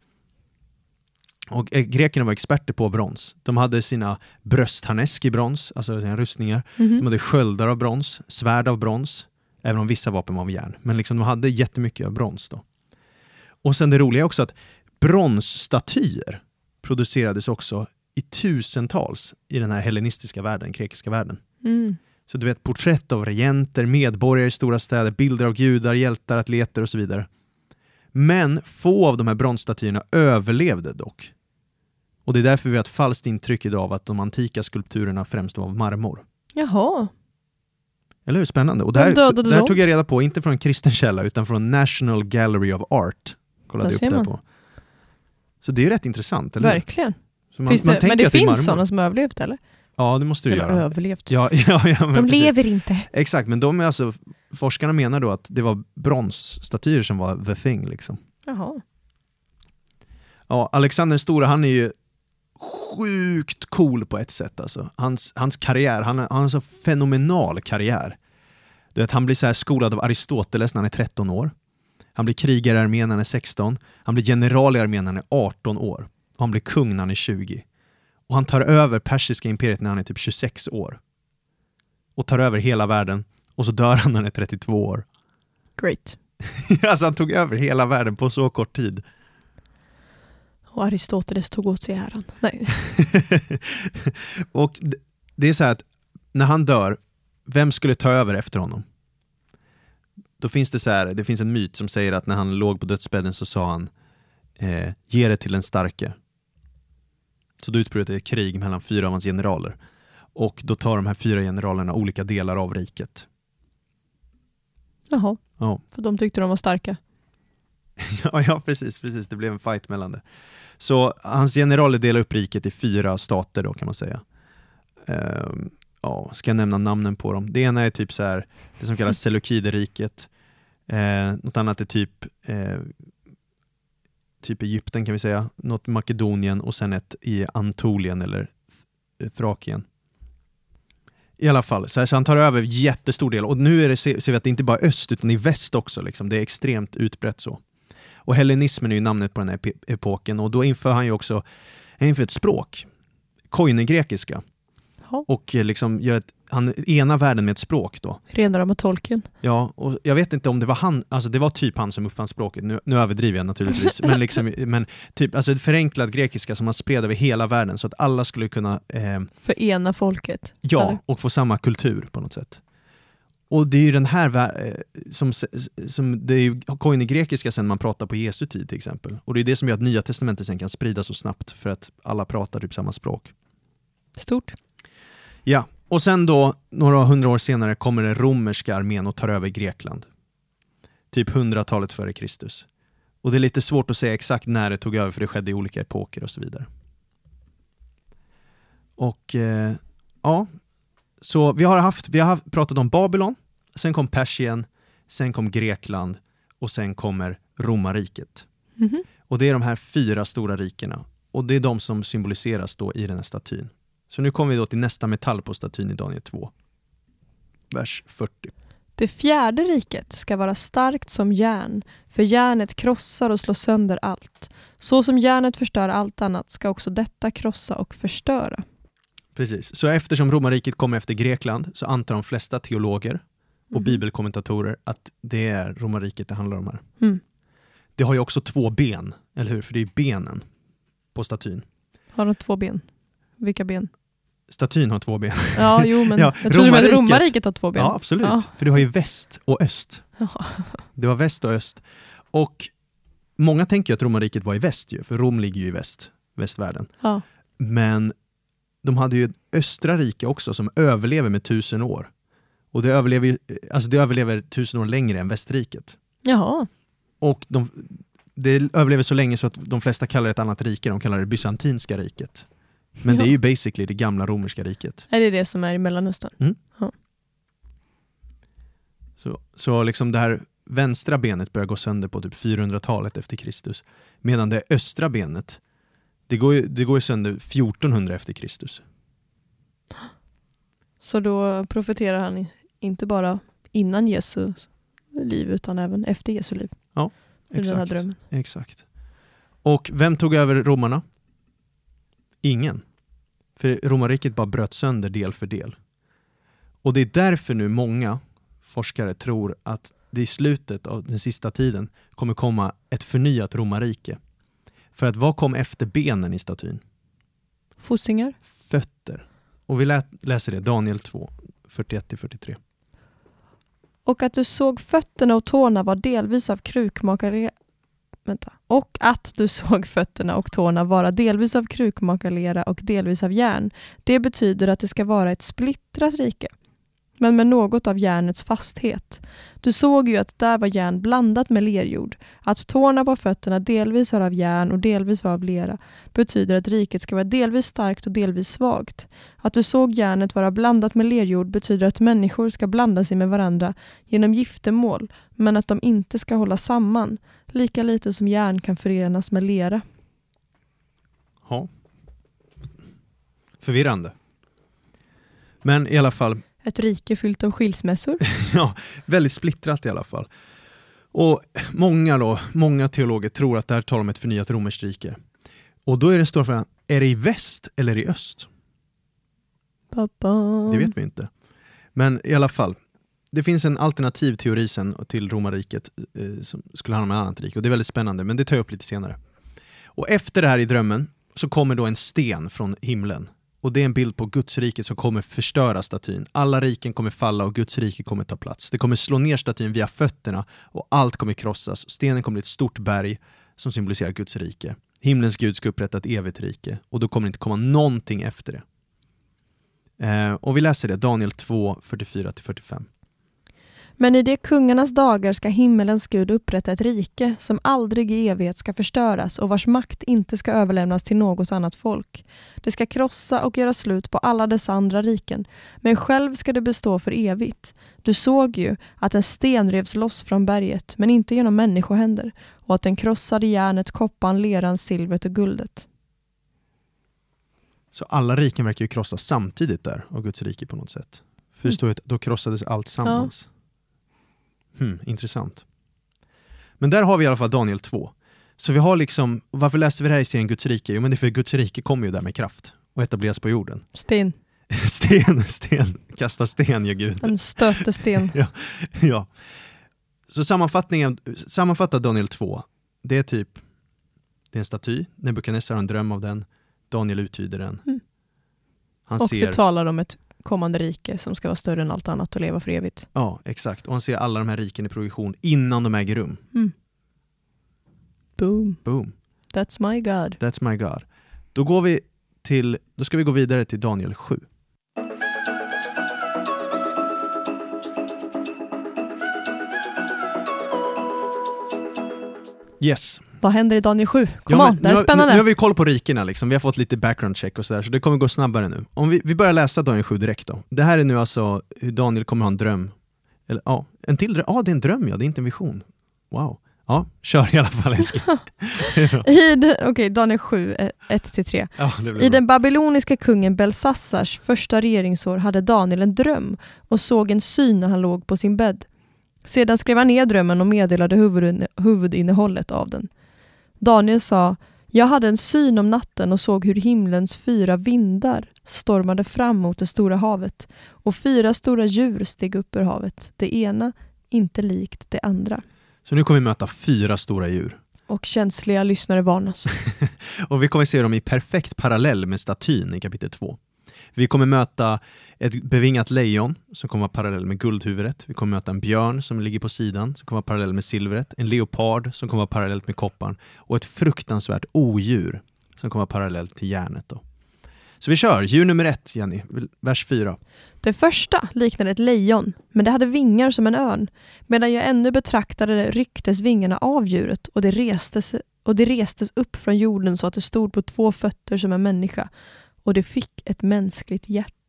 Och eh, grekerna var experter på brons. De hade sina bröstharnesk i brons, alltså sina rustningar. Mhm. De hade sköldar av brons, svärd av brons, även om vissa vapen var av järn. Men liksom de hade jättemycket av brons då. Och sen det roliga är också att bronsstatyer producerades också i tusentals i den här hellenistiska världen, grekiska världen. Mm. Så du vet porträtt av regenter, medborgare i stora städer, bilder av gudar, hjältar, atleter och så vidare. Men få av de här bronsstatyerna överlevde dock. Och det är därför vi har ett falskt intryck idag av att de antika skulpturerna främst var av marmor. Jaha. Eller hur? Spännande. Och det här, det här tog jag reda på, inte från en kristen källa, utan från National Gallery of Art. Kollade jag upp det på. Så det är rätt intressant, eller? Verkligen. Man, man det, men det finns sådana som har överlevt eller? Ja, det måste du eller göra. överlevt. Ja, ja, ja, De precis. lever inte. Exakt, men de är alltså, forskarna menar då att det var bronsstatyer som var the thing. Liksom. Jaha. Ja, Alexander den stora, han är ju sjukt cool på ett sätt. Alltså. Hans, hans karriär, han, han har en så fenomenal karriär. Du vet, han blir så här skolad av Aristoteles när han är 13 år. Han blir krigare i armén när han är 16. Han blir general i armén när han är 18 år. Och han blir kung när han är 20. Och han tar över persiska imperiet när han är typ 26 år. Och tar över hela världen. Och så dör han när han är 32 år. Great. alltså han tog över hela världen på så kort tid. Och Aristoteles tog åt sig äran. Nej. och det är så här att när han dör, vem skulle ta över efter honom? Då finns det så här, det finns en myt som säger att när han låg på dödsbädden så sa han eh, ge det till den starke. Så då utbröt ett krig mellan fyra av hans generaler. Och då tar de här fyra generalerna olika delar av riket. Jaha, Ja, för de tyckte de var starka. ja, ja precis, precis. Det blev en fight mellan det. Så hans generaler delar upp riket i fyra stater då kan man säga. Ehm, ja, ska jag nämna namnen på dem? Det ena är typ så här, det som kallas Seleukiderriket. Eh, något annat är typ eh, typ Egypten kan vi säga, något Makedonien och sen ett i Antolien eller Th- Thrakien. I alla fall, så, här, så han tar över jättestor del och nu är det, ser vi att det inte bara är öst utan i väst också. Liksom. Det är extremt utbrett så. Och hellenismen är ju namnet på den här epoken och då inför han ju också han inför ett språk, koinegrekiska, och eh, liksom gör ett, han ena världen med ett språk då. Rena rama tolken. Ja, och jag vet inte om det var han, alltså det var typ han som uppfann språket, nu, nu överdriver jag naturligtvis, men, liksom, men typ alltså förenklad grekiska som han spred över hela världen så att alla skulle kunna, eh, För ena folket. ja, Eller? och få samma kultur på något sätt. Och det är ju den här, eh, som, som det är ju koinegrekiska sen man pratar på Jesu tid till exempel. Och det är det som gör att nya testamentet sen kan spridas så snabbt för att alla pratar typ samma språk. Stort. Ja, och sen då några hundra år senare kommer den romerska armén och tar över Grekland. Typ hundratalet före Kristus. Och det är lite svårt att säga exakt när det tog över för det skedde i olika epoker och så vidare. Och eh, ja, så vi har, haft, vi har haft, pratat om Babylon, sen kom Persien, sen kom Grekland och sen kommer romarriket. Mhm. Och det är de här fyra stora rikena. Och det är de som symboliseras då i den här statyn. Så nu kommer vi då till nästa metall på statyn i Daniel 2. Vers 40. Det fjärde riket ska vara starkt som järn, för järnet krossar och slår sönder allt. Så som järnet förstör allt annat ska också detta krossa och förstöra. Precis. Så eftersom romarriket kommer efter Grekland så antar de flesta teologer och Mhm. bibelkommentatorer att det är romarriket det handlar om här. Mm. Det har ju också två ben, eller hur? För det är benen på statyn. Har de två ben? Vilka ben? Statyn har två ben. Ja, jo, men Ja, jag trodde menade romarriket- romarriket har två ben. Ja, absolut. Ja. För du har ju väst och öst. Ja. Det var väst och öst. Och många tänker att romarriket var i väst ju, för Rom ligger ju i väst, västvärlden. Ja. Men de hade ju ett östra rike också som överlever med tusen år. Och det överlever, alltså det överlever tusen år längre än västriket. Jaha, Och de, det överlever så länge så att de flesta kallar det ett annat rike, de kallar det bysantinska riket. Men det är Ja. ju basically det gamla romerska riket. är det det som är i Mellanöstern? Så, så liksom det här vänstra benet börjar gå sönder på typ 400-talet efter Kristus. Medan det östra benet, det går ju, det går ju sönder 1400 efter Kristus. Så då profeterar han inte bara innan Jesu liv utan även efter Jesu liv. Här Exakt. drömmen. Exakt. Och vem tog över romarna? Ingen. För romarriket bara bröt sönder del för del. Och det är därför nu många forskare tror att det i slutet av den sista tiden kommer komma ett förnyat romarrike. För att vad kom efter benen i statyn? Fossingar? Fötter. Och vi lä- läser det, Daniel 2, 41-43. Och att du såg fötterna och tårna var delvis av krukmakarlera Vänta. Och att du såg fötterna och tårna vara delvis av krukmakarlera och delvis av järn. Det betyder att det ska vara ett splittrat rike men med något av järnets fasthet. Du såg ju att där var järn blandat med lerjord. Att tårna på fötterna delvis var av järn och delvis var av lera betyder att riket ska vara delvis starkt och delvis svagt. Att du såg järnet vara blandat med lerjord betyder att människor ska blanda sig med varandra genom giftermål, men att de inte ska hålla samman, lika lite som järn kan förenas med lera. Ja. Förvirrande. Men i alla fall, ett rike fyllt av skilsmässor. ja, väldigt splittrat i alla fall. Och många, då, många teologer tror att det här talar om ett förnyat romerskt rike. Och då är den stora frågan, är det i väst eller i öst? Pappa. Det vet vi inte. Men i alla fall, det finns en alternativ teori sen till romarriket eh, som skulle handla om ett annat rike och det är väldigt spännande, men det tar jag upp lite senare. Och efter det här i drömmen så kommer då en sten från himlen och det är en bild på Guds rike som kommer förstöra statyn. Alla riken kommer falla och Guds rike kommer ta plats. Det kommer slå ner statyn via fötterna och allt kommer krossas. Stenen kommer bli ett stort berg som symboliserar Guds rike. Himlens Gud ska upprätta ett evigt rike och då kommer det inte komma någonting efter det. Eh, och vi läser det, Daniel 2, 44-45. Men i de kungarnas dagar ska himmelens Gud upprätta ett rike som aldrig i evighet ska förstöras och vars makt inte ska överlämnas till något annat folk. Det ska krossa och göra slut på alla dessa andra riken, men själv ska det bestå för evigt. Du såg ju att en sten revs loss från berget, men inte genom människohänder, och att den krossade järnet, kopparn, leran, silvret och guldet. Så alla riken verkar ju krossas samtidigt där av Guds rike på något sätt. För det Mm. står ju att då krossades allt sammans. Hmm, intressant. Men där har vi i alla fall Daniel 2. Så vi har liksom, varför läser vi det här i serien Guds rike? Jo men det är för Guds rike kommer ju där med kraft och etableras på jorden. Sten. sten, sten, kasta sten gör Gud. En stötesten. ja. Så sammanfattningen, sammanfatta Daniel 2, det är typ, det är en staty, Nebukadnessar har en dröm av den, Daniel uttyder den. Mm. Han Och ser, det talar om ett kommande rike som ska vara större än allt annat och leva för evigt. ja exakt, och han ser alla de här riken i progression innan de äger rum. Boom. Boom, That's my God. that's my God. Då går vi till, då ska vi gå vidare till Daniel 7. Yes, Vad händer i Daniel 7? Kom Ja, on, det här är nu, har- spännande. Nu, nu har vi koll på rikena, liksom. vi har fått lite background check och sådär, så det kommer gå snabbare nu. Om vi, vi börjar läsa Daniel 7 direkt då. Det här är nu alltså hur Daniel kommer ha en dröm. Eller ja, en till dröm. Ja, det är en dröm ja, det är inte en vision. Wow. Ja, kör i alla fall den- Okej, Daniel 7, 1-3. ja, det blir I den babyloniska kungen Belsassars första regeringsår hade Daniel en dröm och såg en syn när han låg på sin bädd. Sedan skrev han ner drömmen och meddelade huvudinne- huvudinnehållet av den. Daniel sa, jag hade en syn om natten och såg hur himlens fyra vindar stormade fram mot det stora havet och fyra stora djur steg upp ur havet, det ena inte likt det andra. Så nu kommer vi möta fyra stora djur. Och känsliga lyssnare varnas. Och vi kommer se dem i perfekt parallell med statyn i kapitel 2. Vi kommer möta ett bevingat lejon som kommer vara parallell med guldhuvudet. Vi kommer möta en björn som ligger på sidan som kommer vara parallell med silvret. En leopard som kommer vara parallellt med kopparn. Och ett fruktansvärt odjur som kommer vara parallellt till järnet. Då. Så vi kör, djur nummer ett Jenny, vers fyra. Det första liknade ett lejon, men det hade vingar som en örn. Medan jag ännu betraktade det rycktes vingarna av djuret och det, restes, och det restes upp från jorden så att det stod på två fötter som en människa. Och det fick ett mänskligt hjärta.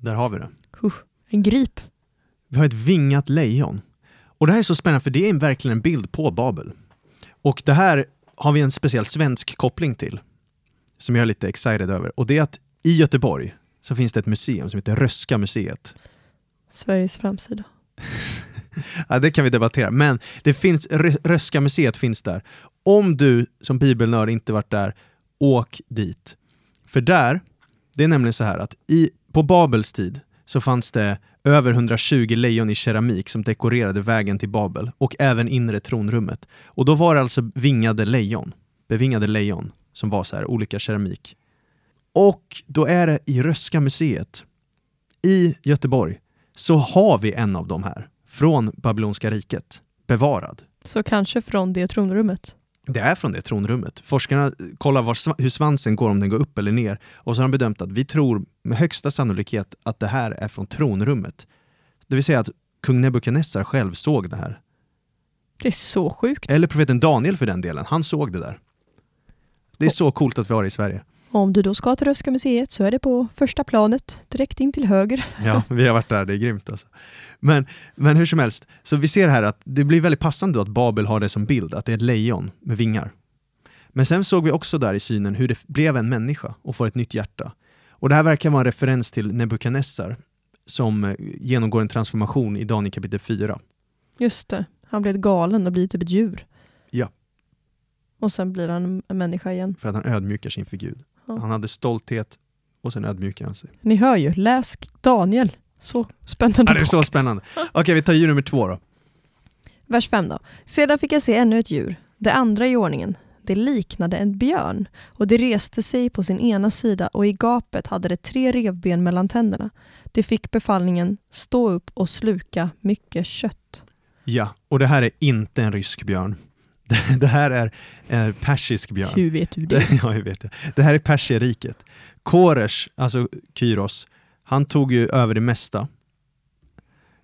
Där har vi det. Usch, en grip. Vi har ett vingat lejon. Och det här är så spännande för det är verkligen en bild på Babel. Och det här har vi en speciell svensk koppling till. Som jag är lite excited över. Och det är att i Göteborg så finns det ett museum som heter Röska museet. Sveriges framsida. Ja, det kan vi debattera, men det finns, Rö- Röska museet finns där. Om du som bibelnörd inte varit där, åk dit. För där, det är nämligen så här att i, på Babels tid så fanns det över 120 lejon i keramik som dekorerade vägen till Babel och även inre tronrummet. Och då var det alltså vingade lejon, bevingade lejon som var så här olika keramik. Och då är det i Röska museet i Göteborg så har vi en av de här från Babyloniska riket bevarad. Så kanske från det tronrummet. Det är från det tronrummet. Forskarna kollar var, hur svansen går, om den går upp eller ner. Och så har de bedömt att vi tror med högsta sannolikhet att det här är från tronrummet. Det vill säga att kung Nebukadnessar själv såg det här. Det är så sjukt. Eller profeten Daniel för den delen, han såg det där. Det är så coolt att vi har det i Sverige. Om du då ska till Röhsska museet så är det på första planet, direkt in till höger. Ja, vi har varit där, det är grymt alltså. Men, men hur som helst, så vi ser här att det blir väldigt passande att Babel har det som bild, att det är ett lejon med vingar. Men sen såg vi också där i synen hur det blev en människa och får ett nytt hjärta. Och det här verkar vara en referens till Nebukadnessar som eh, genomgår en transformation i Daniel kapitel 4. Just det, han blev galen och blir typ ett djur. Ja. Och sen blir han en människa igen. För att han ödmjukar sig inför Gud. Han hade stolthet och sen ödmjukar han sig. Ni hör ju, läs Daniel. Så spännande Ja, det är så spännande. Okej, vi tar djur nummer två då. Vers 5 då. Sedan fick jag se ännu ett djur, det andra i ordningen. Det liknade en björn och det reste sig på sin ena sida och i gapet hade det tre revben mellan tänderna. Det fick befallningen stå upp och sluka mycket kött. Ja, och det här är inte en rysk björn. Det, här är en persisk björn. Hur vet du det? ja, jag vet det. Det här är Perserriket. Koresh, alltså Kyros, han tog ju över det mesta.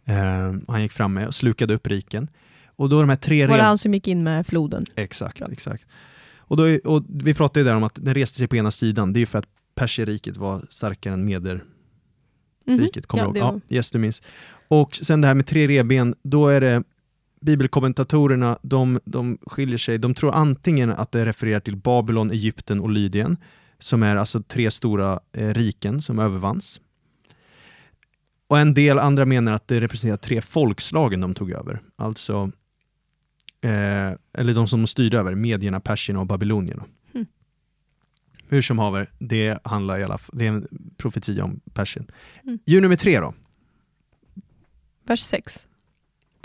Eh, han gick fram med och slukade upp riken. Och då de här tre Var det han som gick in med floden? Exakt, Ja. exakt. Och, då, och vi pratade ju där om att den reste sig på ena sidan. Det är ju för att Perserriket var starkare än Mederriket. Mhm. Kommer Ja, du ihåg? Ja, yes, du minns. Och sen det här med tre revben, då är det bibelkommentatorerna, de, de skiljer sig. De tror antingen att det refererar till Babylon, Egypten och Lydien, som är alltså tre stora eh, riken som övervanns. Och en del andra menar att det representerar tre folkslagen de tog över. Alltså, eh, eller de som de styrde över, medierna, persierna och babylonierna. Mm. Hur som haver, det handlar i alla fall, det är en profetia om Persien. Mm. Djur nummer tre då. Vers 6.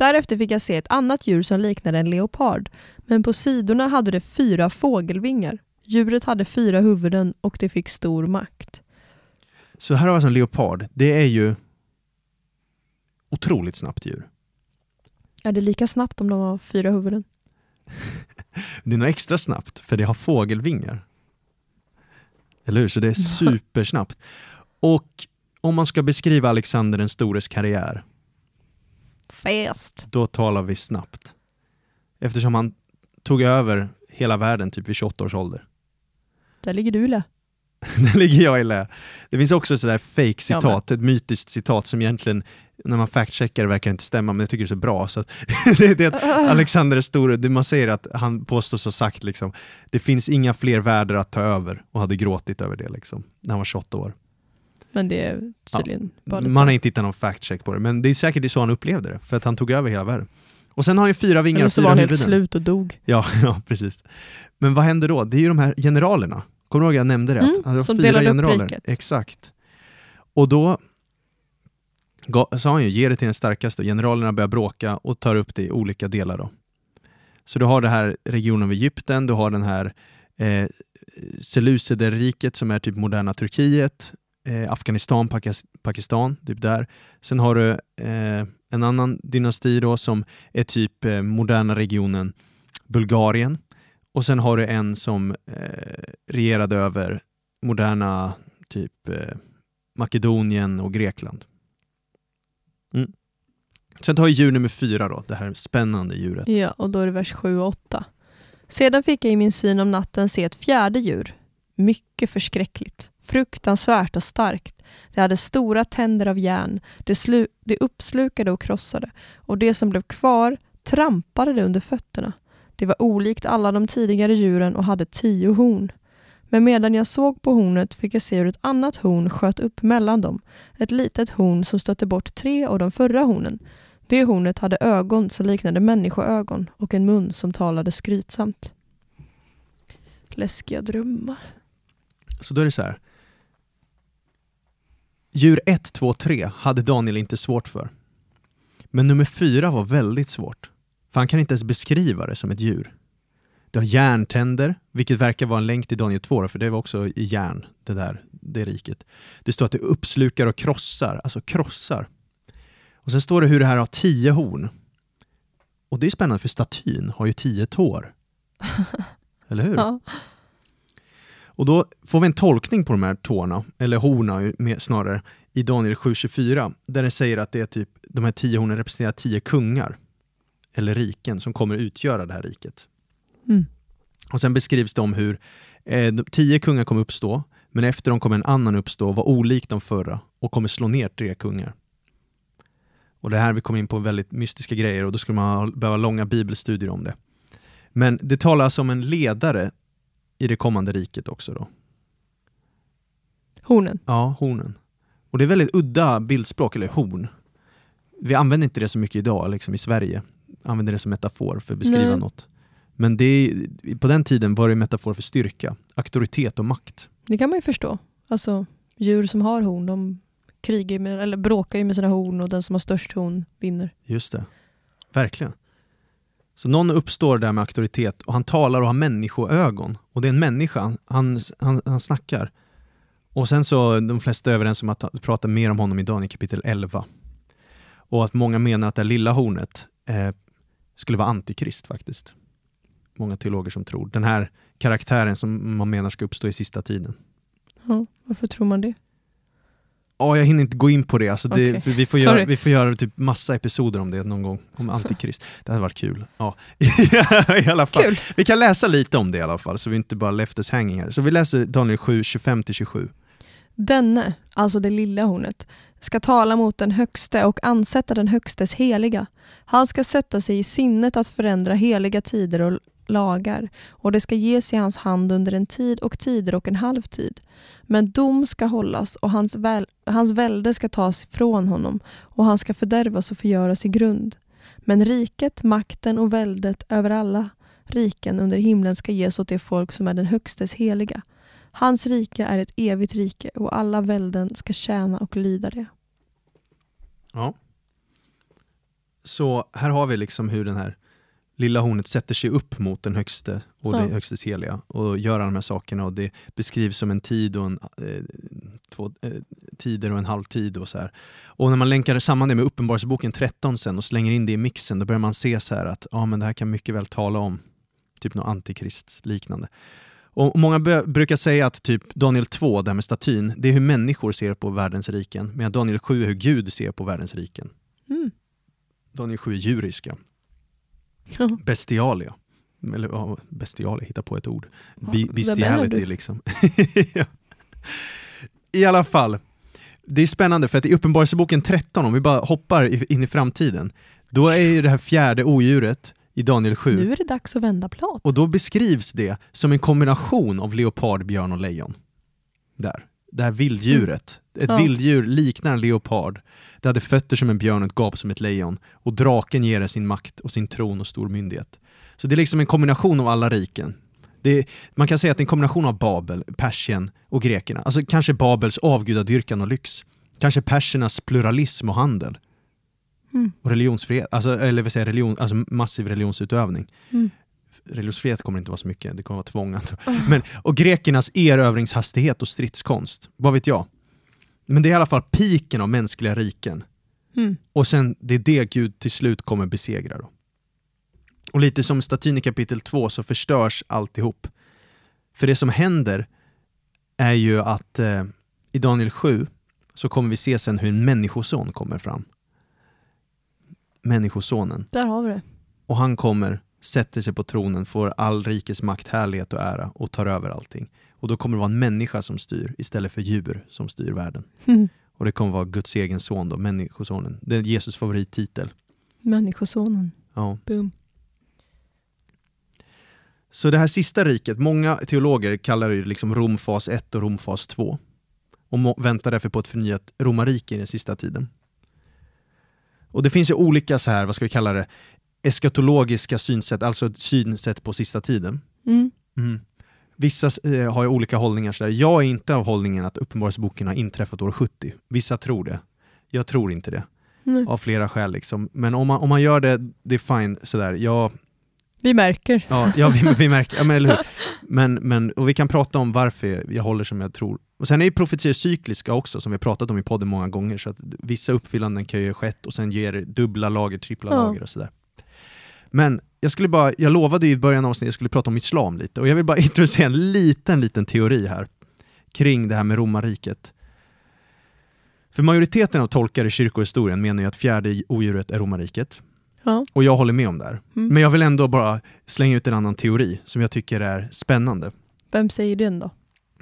Därefter fick jag se ett annat djur som liknade en leopard, men på sidorna hade det fyra fågelvingar. Djuret hade fyra huvuden och det fick stor makt. Så här har vi alltså en leopard. Det är ju otroligt snabbt djur. Är det lika snabbt om de har fyra huvuden? Det är nog extra snabbt för det har fågelvingar. Eller hur? Så det är supersnabbt. Och om man ska beskriva Alexander den stores karriär, Fast. då talar vi snabbt. Eftersom han tog över hela världen typ vid 28 års ålder. Där ligger du Lä. Där ligger jag i lä. Det finns också ett sådär fake citat, ett mytiskt citat som egentligen, när man fact-checkar verkar inte stämma, men jag tycker det är så bra. Så det, det, Alexander den store, det man säger att han påstås ha sagt liksom, det finns inga fler världar att ta över och hade gråtit över det liksom, när han var 28 år. Men det är tydligen bara lite... Man har inte hittat någon fact-check på det, men det är säkert så han upplevde det, för att han tog över hela världen. Och sen har han ju fyra vingar Eller och så fyra var han helt huvuden. slut och dog. Ja, ja, precis. Men vad händer då? Det är ju de här generalerna. Kommer du ihåg jag nämnde det? Mm, att har som fyra delade upp generaler. riket. Exakt. Och då sa han ju, ge det till den starkaste. Generalerna börjar bråka och tar upp det i olika delar. Då. Så du har det här regionen av Egypten, du har den här eh, Seleuciderriket som är typ moderna Turkiet, eh, Afghanistan, Pakis- Pakistan, typ där. Sen har du eh, en annan dynasti då som är typ eh, moderna regionen Bulgarien. Och sen har du en som eh, regerade över moderna typ eh, Makedonien och Grekland. Mm. Sen tar vi djur nummer fyra då, det här spännande djuret. Ja, och då är det vers 7 och 8. Sedan fick jag i min syn om natten se ett fjärde djur. Mycket förskräckligt, fruktansvärt och starkt. Det hade stora tänder av järn. Det, slu- det uppslukade och krossade och det som blev kvar trampade det under fötterna. Det var olikt alla de tidigare djuren och hade tio horn. Men medan jag såg på hornet fick jag se hur ett annat horn sköt upp mellan dem. Ett litet horn som stötte bort tre av de förra hornen. Det hornet hade ögon som liknade människoögon och en mun som talade skrytsamt. Läskiga drömmar. Så då är det så här. Djur 1, 2, 3 hade Daniel inte svårt för. Men nummer 4 var väldigt svårt. För han kan inte ens beskriva det som ett djur. Det har järntänder, vilket verkar vara en länk till Daniel 2, för det var också i järn, det där det riket. Det står att det uppslukar och krossar, alltså krossar. Och sen står det hur det här har tio horn. Och det är spännande för statyn har ju tio tår. Eller hur? Ja. Och då får vi en tolkning på de här tårna, eller horna snarare, i Daniel 7.24, där det säger att det är typ, de här tio hornen representerar tio kungar, eller riken, som kommer utgöra det här riket. Mm. Och sen beskrivs det om hur eh, tio kungar kommer uppstå, men efter dem kommer en annan uppstå, vara olik de förra och kommer slå ner tre kungar. Och det här vi kommer in på väldigt mystiska grejer och då skulle man behöva långa bibelstudier om det. Men det talas om en ledare i det kommande riket också då. Hornen. Ja, hornen. Och det är väldigt udda bildspråk, eller horn. Vi använder inte det så mycket idag liksom i Sverige. Använder det som metafor för att beskriva Nej. något. Men det på den tiden var det metafor för styrka, auktoritet och makt. Det kan man ju förstå. Alltså, djur som har horn, de krigar med, eller bråkar ju med sina horn och den som har störst horn vinner. Just det. Verkligen. Så någon uppstår där med auktoritet och han talar och har människoögon. Och det är en människa, han, han, han snackar. Och sen så de flesta är överens om att prata mer om honom i Daniel kapitel 11. Och att många menar att det lilla hornet eh, skulle vara antikrist faktiskt. Många teologer som tror. Den här karaktären som man menar ska uppstå i sista tiden. Ja, varför tror man det? Ja, jag hinner inte gå in på det. Alltså det för vi, får Sorry. göra, vi får göra typ massa episoder om det någon gång. Om antikrist. Det hade varit kul. Ja. I alla fall. Kul! Vi kan läsa lite om det i alla fall, så vi inte bara left us hanging här. Så vi läser Daniel 7, 25-27. Denne, alltså det lilla hornet, ska tala mot den högste och ansätta den högstes heliga. Han ska sätta sig i sinnet att förändra heliga tider och lagar och det ska ges i hans hand under en tid och tider och en halv tid. Men dom ska hållas och hans, väl, hans välde ska tas ifrån honom och han ska fördärvas och förgöras i grund. Men riket, makten och väldet över alla riken under himlen ska ges åt det folk som är den högstes heliga. Hans rike är ett evigt rike och alla välden ska tjäna och lyda det. Ja. Så här har vi liksom hur den här lilla hornet sätter sig upp mot den högste och Ja. det högstes heliga och gör alla de här sakerna och det beskrivs som en tid och en, eh, två eh, tider och en halv tid och så här. Och när man länkar samman det med Uppenbarelseboken 13 sen och slänger in det i mixen då börjar man se så här att ja, men det här kan mycket väl tala om typ något antikrist liknande. Och många brukar säga att typ Daniel 2, där med statyn, det är hur människor ser på världens riken, medan Daniel 7 är hur Gud ser på världens riken. Mm. Daniel 7 är djuriska. Bestialia. Eller ja, bestialia, hitta på ett ord. Är bestiality liksom. Ja. I alla fall, det är spännande för att i Uppenbarelseboken 13, om vi bara hoppar in i framtiden, då är ju det här fjärde odjuret i Daniel 7, Nu är det dags att vända blad. och då beskrivs det som en kombination av leopard, björn och lejon. Där. Det här vilddjuret. Ett Ja. vilddjur liknar en leopard. Det hade fötter som en björn och ett gap som ett lejon. Och draken ger det sin makt och sin tron och stor myndighet. Så det är liksom en kombination av alla riken. Är, man kan säga att det är en kombination av Babel, Persien och grekerna. Alltså kanske Babels avgudadyrkan och lyx. Kanske persernas pluralism och handel. Mm. Och religionsfrihet, alltså, eller säger jag, religion, alltså massiv religionsutövning Mm. religionsfrihet kommer inte vara så mycket, det kommer vara tvång. Alltså. Ah. Men, och grekernas erövringshastighet och stridskonst, vad vet jag? Men det är i alla fall piken av mänskliga riken. Mm. Och sen, det är det Gud till slut kommer besegra. Då. Och lite som statyn i kapitel 2 så förstörs alltihop. För det som händer är ju att eh, i Daniel 7 så kommer vi se sen hur en människoson kommer fram. Människosonen. Där har vi det. Och han kommer, sätter sig på tronen, får all rikes makt, härlighet och ära och tar över allting. Och då kommer det vara en människa som styr istället för djur som styr världen. Mm. Och det kommer vara Guds egen son då, människosonen. Det är Jesus favorittitel. Människosonen. Ja. Boom. Så det här sista riket, många teologer kallar det liksom Romfas 1 och Romfas 2. Och väntar därför på ett förnyat romarrike i den sista tiden. Och det finns ju olika så här, vad ska vi kalla det, eskatologiska synsätt, alltså synsätt på sista tiden. Mm. Mm. Vissa eh, har ju olika hållningar. Så där. Jag är inte av hållningen att Uppenbarelseboken har inträffat år 70. Vissa tror det. Jag tror inte det. Nej. Av flera skäl. Liksom. Men om man, om man gör det, det är fine. Sådär. Jag, Vi märker. Ja, ja vi, vi märker, ja, men, eller hur? Men, men, och vi kan prata om varför jag håller som jag tror. Och sen är ju profetier cykliska också, som vi har pratat om i podden många gånger, så att vissa uppfyllanden kan ju skett och sen ger dubbla lager, trippla Ja. lager och sådär. Men jag skulle bara, jag lovade ju i början av avsnittet att jag skulle prata om islam lite, och jag vill bara introducera en liten, liten teori här kring det här med romarriket. För majoriteten av tolkare i kyrkohistorien menar ju att fjärde odjuret är romarriket, Ja. och jag håller med om det här. Mm. Men jag vill ändå bara slänga ut en annan teori som jag tycker är spännande. Vem säger den då?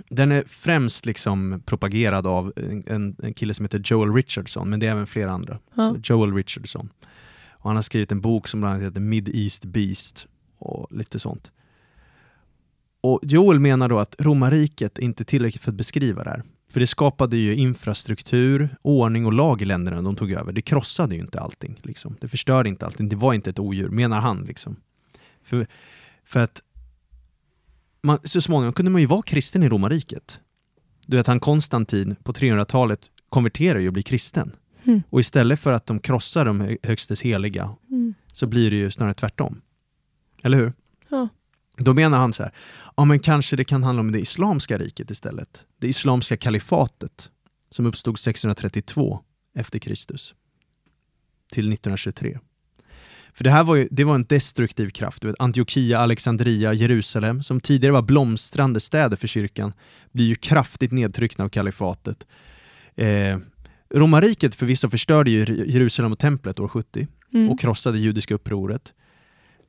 Den är främst liksom propagerad av en, en, kille som heter Joel Richardson, men det är även flera andra. Ja. Joel Richardson. Och han har skrivit en bok som bland annat heter Mid East Beast och lite sånt. Och Joel menar då att romarriket är inte tillräckligt för att beskriva det här. För det skapade ju infrastruktur, ordning och lag i länderna de tog över. Det krossade ju inte allting. Liksom. Det förstörde inte allting. Det var inte ett odjur, menar han. Liksom. För, för att man, så småningom kunde man ju vara kristen i romarriket. Du vet, han Konstantin på 300-talet konverterar ju och blir kristen. Mm. Och istället för att de krossar de hö- högstes heliga Mm. så blir det ju snarare tvärtom. Eller hur? Ja. Då menar han så här, ja men kanske det kan handla om det islamska riket istället. Det islamska kalifatet som uppstod 632 efter Kristus till 1923. För det här var, ju, det var en destruktiv kraft. Vet, Antiochia, Alexandria, Jerusalem, som tidigare var blomstrande städer för kyrkan, blir ju kraftigt nedtryckta av kalifatet. Eh, Romarriket förvisso förstörde ju Jerusalem och templet år 70 Mm. och krossade judiska upproret.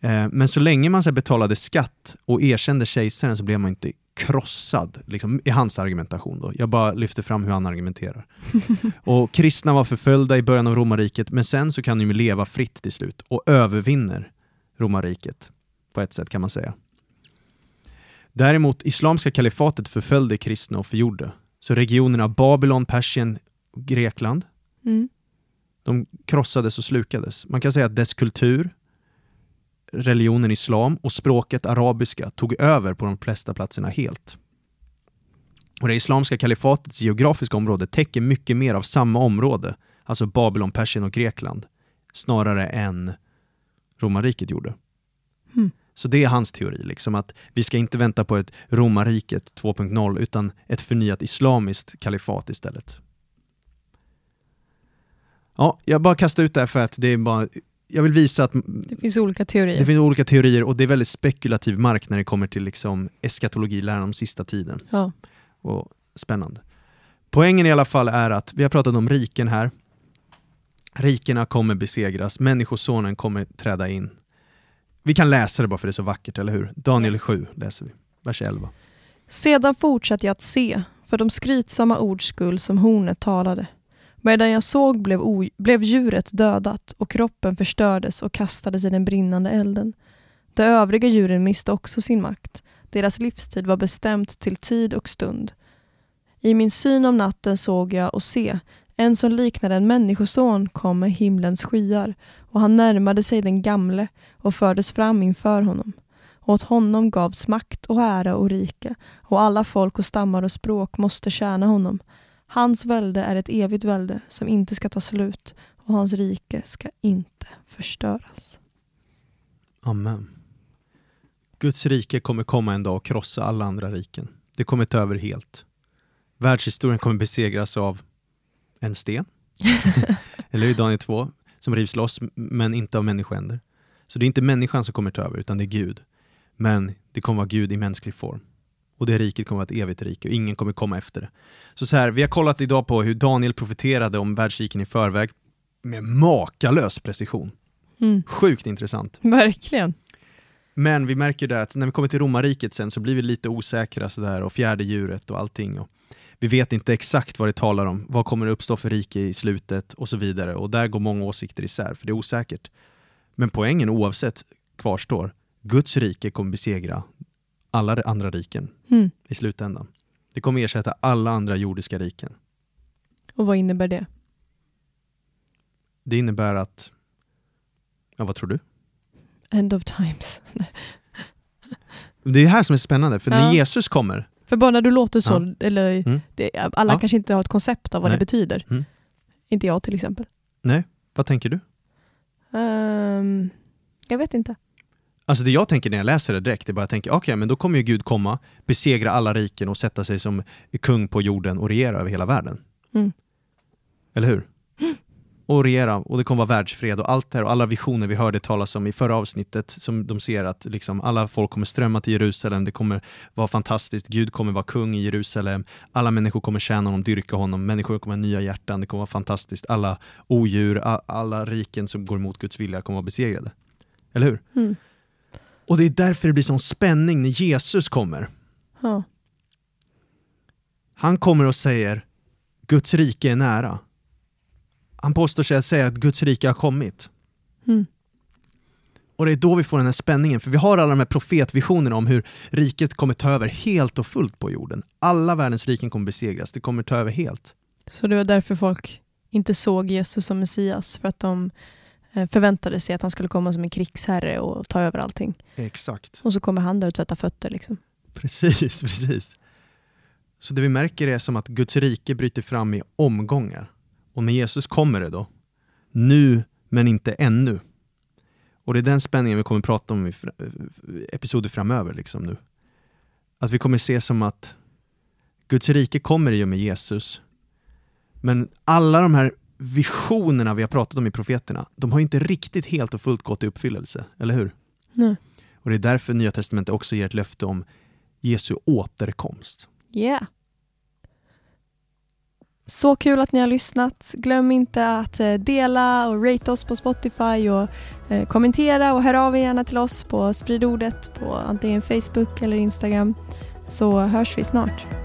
Eh, men så länge man så betalade skatt och erkände kejsaren så blev man inte krossad, liksom, i hans argumentation. Då. Jag bara lyfter fram hur han argumenterar. och kristna var förföljda i början av romarriket, men sen så kan de leva fritt till slut och övervinner romarriket, på ett sätt kan man säga. Däremot, islamska kalifatet förföljde kristna och förgjorde. Så regionerna Babylon, Persien och Grekland Mm. de krossades och slukades. Man kan säga att dess kultur, religionen islam och språket arabiska tog över på de flesta platserna helt. Och Det islamska kalifatets geografiska område täcker mycket mer av samma område, alltså Babylon, Persien och Grekland, snarare än romarriket gjorde. Mm. Så det är hans teori, liksom att vi ska inte vänta på ett romarriket 2.0 utan ett förnyat islamiskt kalifat istället. Ja, jag bara kastar ut det här för att det är bara, jag vill visa att Det finns olika teorier. det finns olika teorier och det är väldigt spekulativ mark när det kommer till liksom eskatologiläran om sista tiden. Ja. Och spännande. Poängen i alla fall är att vi har pratat om riken här. Rikena kommer besegras, människosonen kommer träda in. Vi kan läsa det bara för det är så vackert, eller hur? Daniel Yes. 7 läser vi, vers 11. Sedan fortsatte jag att se, för de skrytsamma ords skull som hornet talade. Medan jag såg blev, blev djuret dödat och kroppen förstördes och kastades i den brinnande elden. De övriga djuren miste också sin makt. Deras livstid var bestämt till tid och stund. I min syn om natten såg jag och se, en som liknade en människoson kom med himlens skyar och han närmade sig den gamle och fördes fram inför honom. Åt honom gavs makt och ära och rike och alla folk och stammar och språk måste tjäna honom. Hans välde är ett evigt välde som inte ska ta slut och hans rike ska inte förstöras. Amen. Guds rike kommer komma en dag och krossa alla andra riken. Det kommer ta över helt. Världshistorien kommer besegras av en sten, eller hur Daniel 2, som rivs loss, men inte av människohänder. Så det är inte människan som kommer ta över, utan det är Gud. Men det kommer vara Gud i mänsklig form. Och det riket kommer vara ett evigt rike och ingen kommer komma efter det. Så, så här, vi har kollat idag på hur Daniel profeterade om världsriken i förväg med makalös precision. Mm. Sjukt intressant. Verkligen. Men vi märker där att när vi kommer till romarriket sen så blir vi lite osäkra sådär och fjärde djuret och allting. Och vi vet inte exakt vad det talar om. Vad kommer det uppstå för rike i slutet och så vidare. Och där går många åsikter isär för det är osäkert. Men poängen oavsett kvarstår. Guds rike kommer besegra alla andra riken Mm. i slutändan. Det kommer ersätta alla andra jordiska riken. Och vad innebär det? Det innebär att, ja vad tror du? End of times. Det är det här som är spännande, för när Ja. Jesus kommer, För bara när du låter så, Ja. eller Mm. det, alla Ja. kanske inte har ett koncept av vad Nej. det betyder. Mm. Inte jag till exempel. nej, vad tänker du? Ehm, jag vet inte. Alltså det jag tänker när jag läser det direkt, är bara jag tänker, okej, okay, men då kommer ju Gud komma, besegra alla riken och sätta sig som kung på jorden och regera över hela världen. Mm. Eller hur? Och regera, och det kommer vara världsfred och allt det här och alla visioner vi hörde talas om i förra avsnittet, som de ser att liksom alla folk kommer strömma till Jerusalem, det kommer vara fantastiskt, Gud kommer vara kung i Jerusalem, alla människor kommer tjäna honom, dyrka honom, människor kommer ha nya hjärtan, det kommer vara fantastiskt, alla odjur, alla riken som går emot Guds vilja kommer vara besegrade. Eller hur? Mm. Och det är därför det blir sån spänning när Jesus kommer. Ja. Han kommer och säger Guds rike är nära. Han påstår sig att säga att Guds rike har kommit. Mm. Och det är då vi får den här spänningen, för vi har alla de här profetvisionerna om hur riket kommer ta över helt och fullt på jorden. Alla världens riken kommer besegras, det kommer ta över helt. Så det var därför folk inte såg Jesus som Messias, för att de förväntade sig att han skulle komma som en krigsherre och ta över allting. Exakt. Och så kommer han där och tvättar fötter. Liksom. Precis, precis. Så det vi märker är som att Guds rike bryter fram i omgångar. Och med Jesus kommer det då. Nu, men inte ännu. Och det är den spänningen vi kommer prata om i episoder framöver. Liksom nu. Att vi kommer se som att Guds rike kommer i och med Jesus. Men alla de här visionerna vi har pratat om i profeterna, de har inte riktigt helt och fullt gått i uppfyllelse, eller hur? Nej. Och det är därför Nya Testamentet också ger ett löfte om Jesu återkomst. Yeah. Så kul att ni har lyssnat. Glöm inte att eh, dela och rate oss på Spotify och eh, kommentera och hör av er gärna till oss på spridordet på antingen Facebook eller Instagram så hörs vi snart.